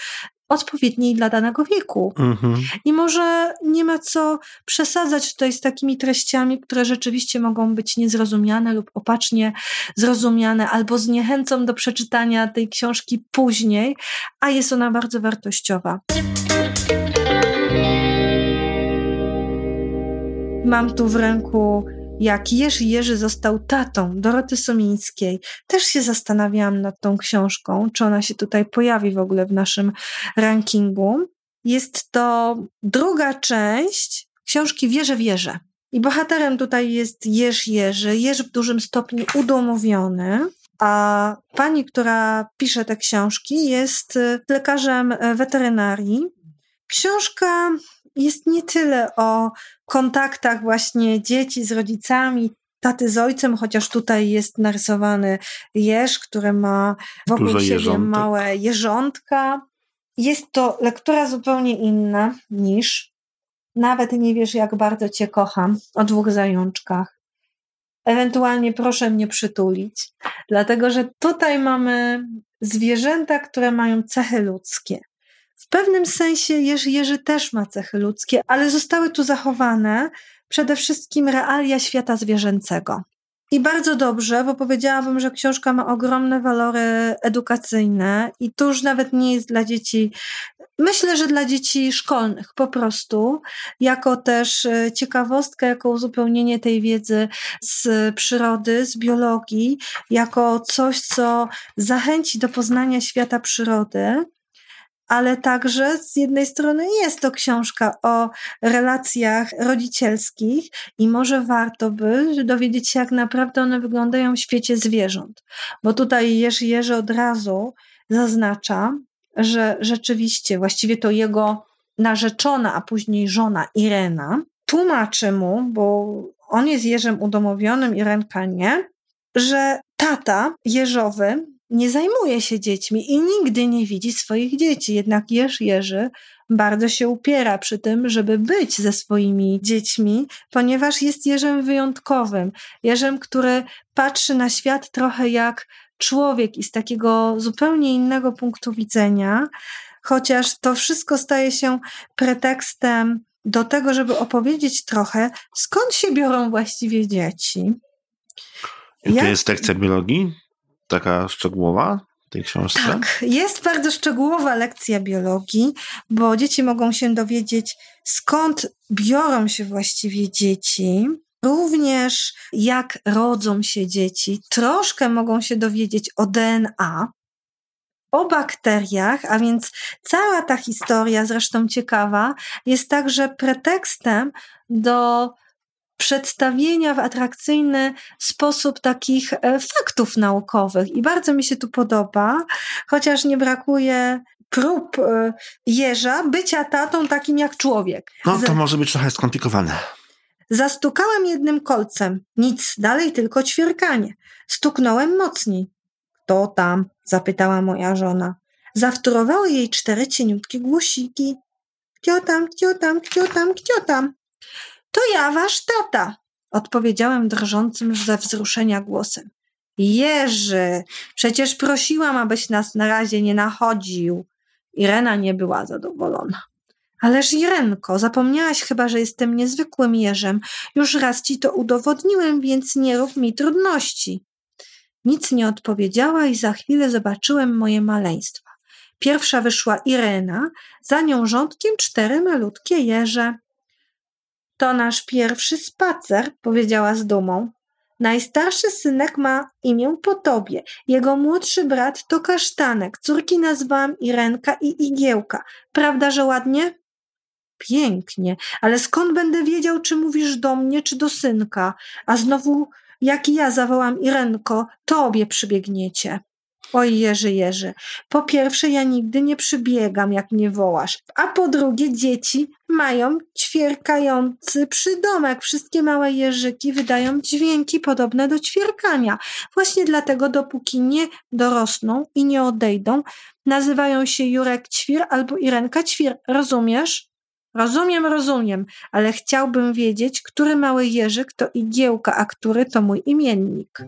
odpowiedniej dla danego wieku. Mhm. I może nie ma co przesadzać tutaj z takimi treściami, które rzeczywiście mogą być niezrozumiane lub opacznie zrozumiane, albo zniechęcą do przeczytania tej książki później, a jest ona bardzo wartościowa. Mam tu w ręku jak Jerzy Jerzy został tatą Doroty Somińskiej. Też się zastanawiałam nad tą książką, czy ona się tutaj pojawi w ogóle w naszym rankingu. Jest to druga część książki Wierzę, wierzę. I bohaterem tutaj jest Jerz Jerzy, Jerz w dużym stopniu udomowiony, a pani, która pisze te książki, jest lekarzem weterynarii. Książka jest nie tyle o kontaktach właśnie dzieci z rodzicami, taty z ojcem, chociaż tutaj jest narysowany jeż, który ma wokół Dużo siebie jeżątek. małe jeżątka. Jest to lektura zupełnie inna niż nawet nie wiesz, jak bardzo cię kocham o dwóch zajączkach. Ewentualnie proszę mnie przytulić, dlatego że tutaj mamy zwierzęta, które mają cechy ludzkie. W pewnym sensie Jerzy Jerzy też ma cechy ludzkie, ale zostały tu zachowane przede wszystkim realia świata zwierzęcego. I bardzo dobrze, bo powiedziałabym, że książka ma ogromne walory edukacyjne i to już nawet nie jest dla dzieci, myślę, że dla dzieci szkolnych po prostu, jako też e, ciekawostka, jako uzupełnienie tej wiedzy z przyrody, z biologii, jako coś, co zachęci do poznania świata przyrody ale także z jednej strony jest to książka o relacjach rodzicielskich i może warto by dowiedzieć się, jak naprawdę one wyglądają w świecie zwierząt. Bo tutaj Jerzy Jerzy od razu zaznacza, że rzeczywiście właściwie to jego narzeczona, a później żona Irena tłumaczy mu, bo on jest Jerzem udomowionym, Irenka nie, że tata Jerzowy nie zajmuje się dziećmi i nigdy nie widzi swoich dzieci. Jednak Jerz Jerzy bardzo się upiera przy tym, żeby być ze swoimi dziećmi, ponieważ jest Jerzem wyjątkowym. Jerzem, który patrzy na świat trochę jak człowiek i z takiego zupełnie innego punktu widzenia, chociaż to wszystko staje się pretekstem do tego, żeby opowiedzieć trochę, skąd się biorą właściwie dzieci. I to jest lekcja biologii? Taka szczegółowa w tej książce? Tak, jest bardzo szczegółowa lekcja biologii, bo dzieci mogą się dowiedzieć, skąd biorą się właściwie dzieci. Również jak rodzą się dzieci, troszkę mogą się dowiedzieć o DNA, o bakteriach, a więc cała ta historia, zresztą ciekawa, jest także pretekstem do przedstawienia w atrakcyjny sposób takich e, faktów naukowych. I bardzo mi się tu podoba, chociaż nie brakuje prób e, jeża bycia tatą takim jak człowiek. No to może być trochę skomplikowane. Zastukałem jednym kolcem. Nic, dalej tylko ćwierkanie. Stuknąłem mocniej. Kto tam? zapytała moja żona. Zawtórowały jej cztery cieniutkie głosiki. Kto tam, kto tam, kto tam, kto tam? To ja, wasz tata, odpowiedziałem drżącym ze wzruszenia głosem. Jerzy, przecież prosiłam, abyś nas na razie nie nachodził. Irena nie była zadowolona. Ależ Irenko, zapomniałaś chyba, że jestem niezwykłym jeżem. Już raz ci to udowodniłem, więc nie rób mi trudności. Nic nie odpowiedziała i za chwilę zobaczyłem moje maleństwa. Pierwsza wyszła Irena, za nią rządkiem cztery malutkie jeże. To nasz pierwszy spacer, powiedziała z dumą. Najstarszy synek ma imię po tobie. Jego młodszy brat to kasztanek. Córki nazwałam Irenka i Igiełka. Prawda, że ładnie? Pięknie, ale skąd będę wiedział, czy mówisz do mnie, czy do synka? A znowu, jak ja zawołam Irenko, tobie przybiegniecie. Oj, Jerzy, Jerzy, po pierwsze ja nigdy nie przybiegam, jak mnie wołasz, a po drugie dzieci mają ćwierkający przydomek. Wszystkie małe jeżyki wydają dźwięki podobne do ćwierkania. Właśnie dlatego, dopóki nie dorosną i nie odejdą, nazywają się Jurek Ćwir albo Irenka Ćwir. Rozumiesz? Rozumiem, rozumiem, ale chciałbym wiedzieć, który mały jeżyk to igiełka, a który to mój imiennik.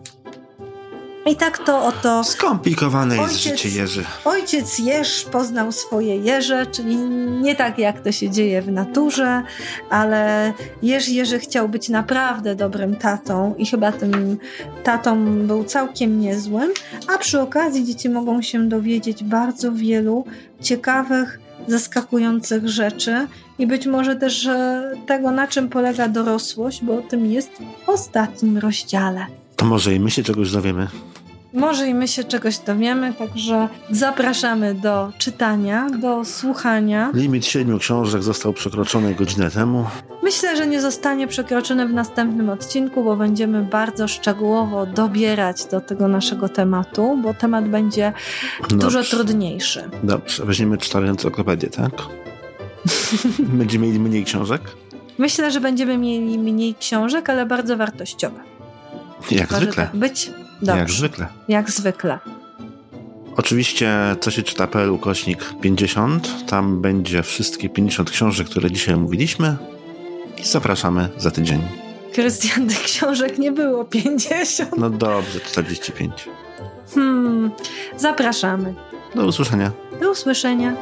I tak to oto. Skomplikowane jest ojciec, życie Jerzy. Ojciec Jerz poznał swoje jeże, czyli nie tak jak to się dzieje w naturze, ale Jerz Jerzy chciał być naprawdę dobrym tatą i chyba tym tatą był całkiem niezłym, a przy okazji dzieci mogą się dowiedzieć bardzo wielu ciekawych, zaskakujących rzeczy i być może też tego, na czym polega dorosłość, bo o tym jest w ostatnim rozdziale. To może i my się czegoś dowiemy. Może i my się czegoś dowiemy, także zapraszamy do czytania, do słuchania. Limit siedmiu książek został przekroczony godzinę temu. Myślę, że nie zostanie przekroczony w następnym odcinku, bo będziemy bardzo szczegółowo dobierać do tego naszego tematu, bo temat będzie Dobrze. dużo trudniejszy. Dobrze, weźmiemy cztery encyklopedie, tak? będziemy mieli mniej książek? Myślę, że będziemy mieli mniej książek, ale bardzo wartościowe. Jak Może zwykle. Tak być? Dobrze. Jak zwykle. Jak zwykle. Oczywiście co się czyta.pl ukośnik 50. Tam będzie wszystkie 50 książek, które dzisiaj mówiliśmy. I zapraszamy za tydzień. Krystian, tych książek nie było 50. No dobrze, 45. Hmm, zapraszamy. Do usłyszenia. Do usłyszenia.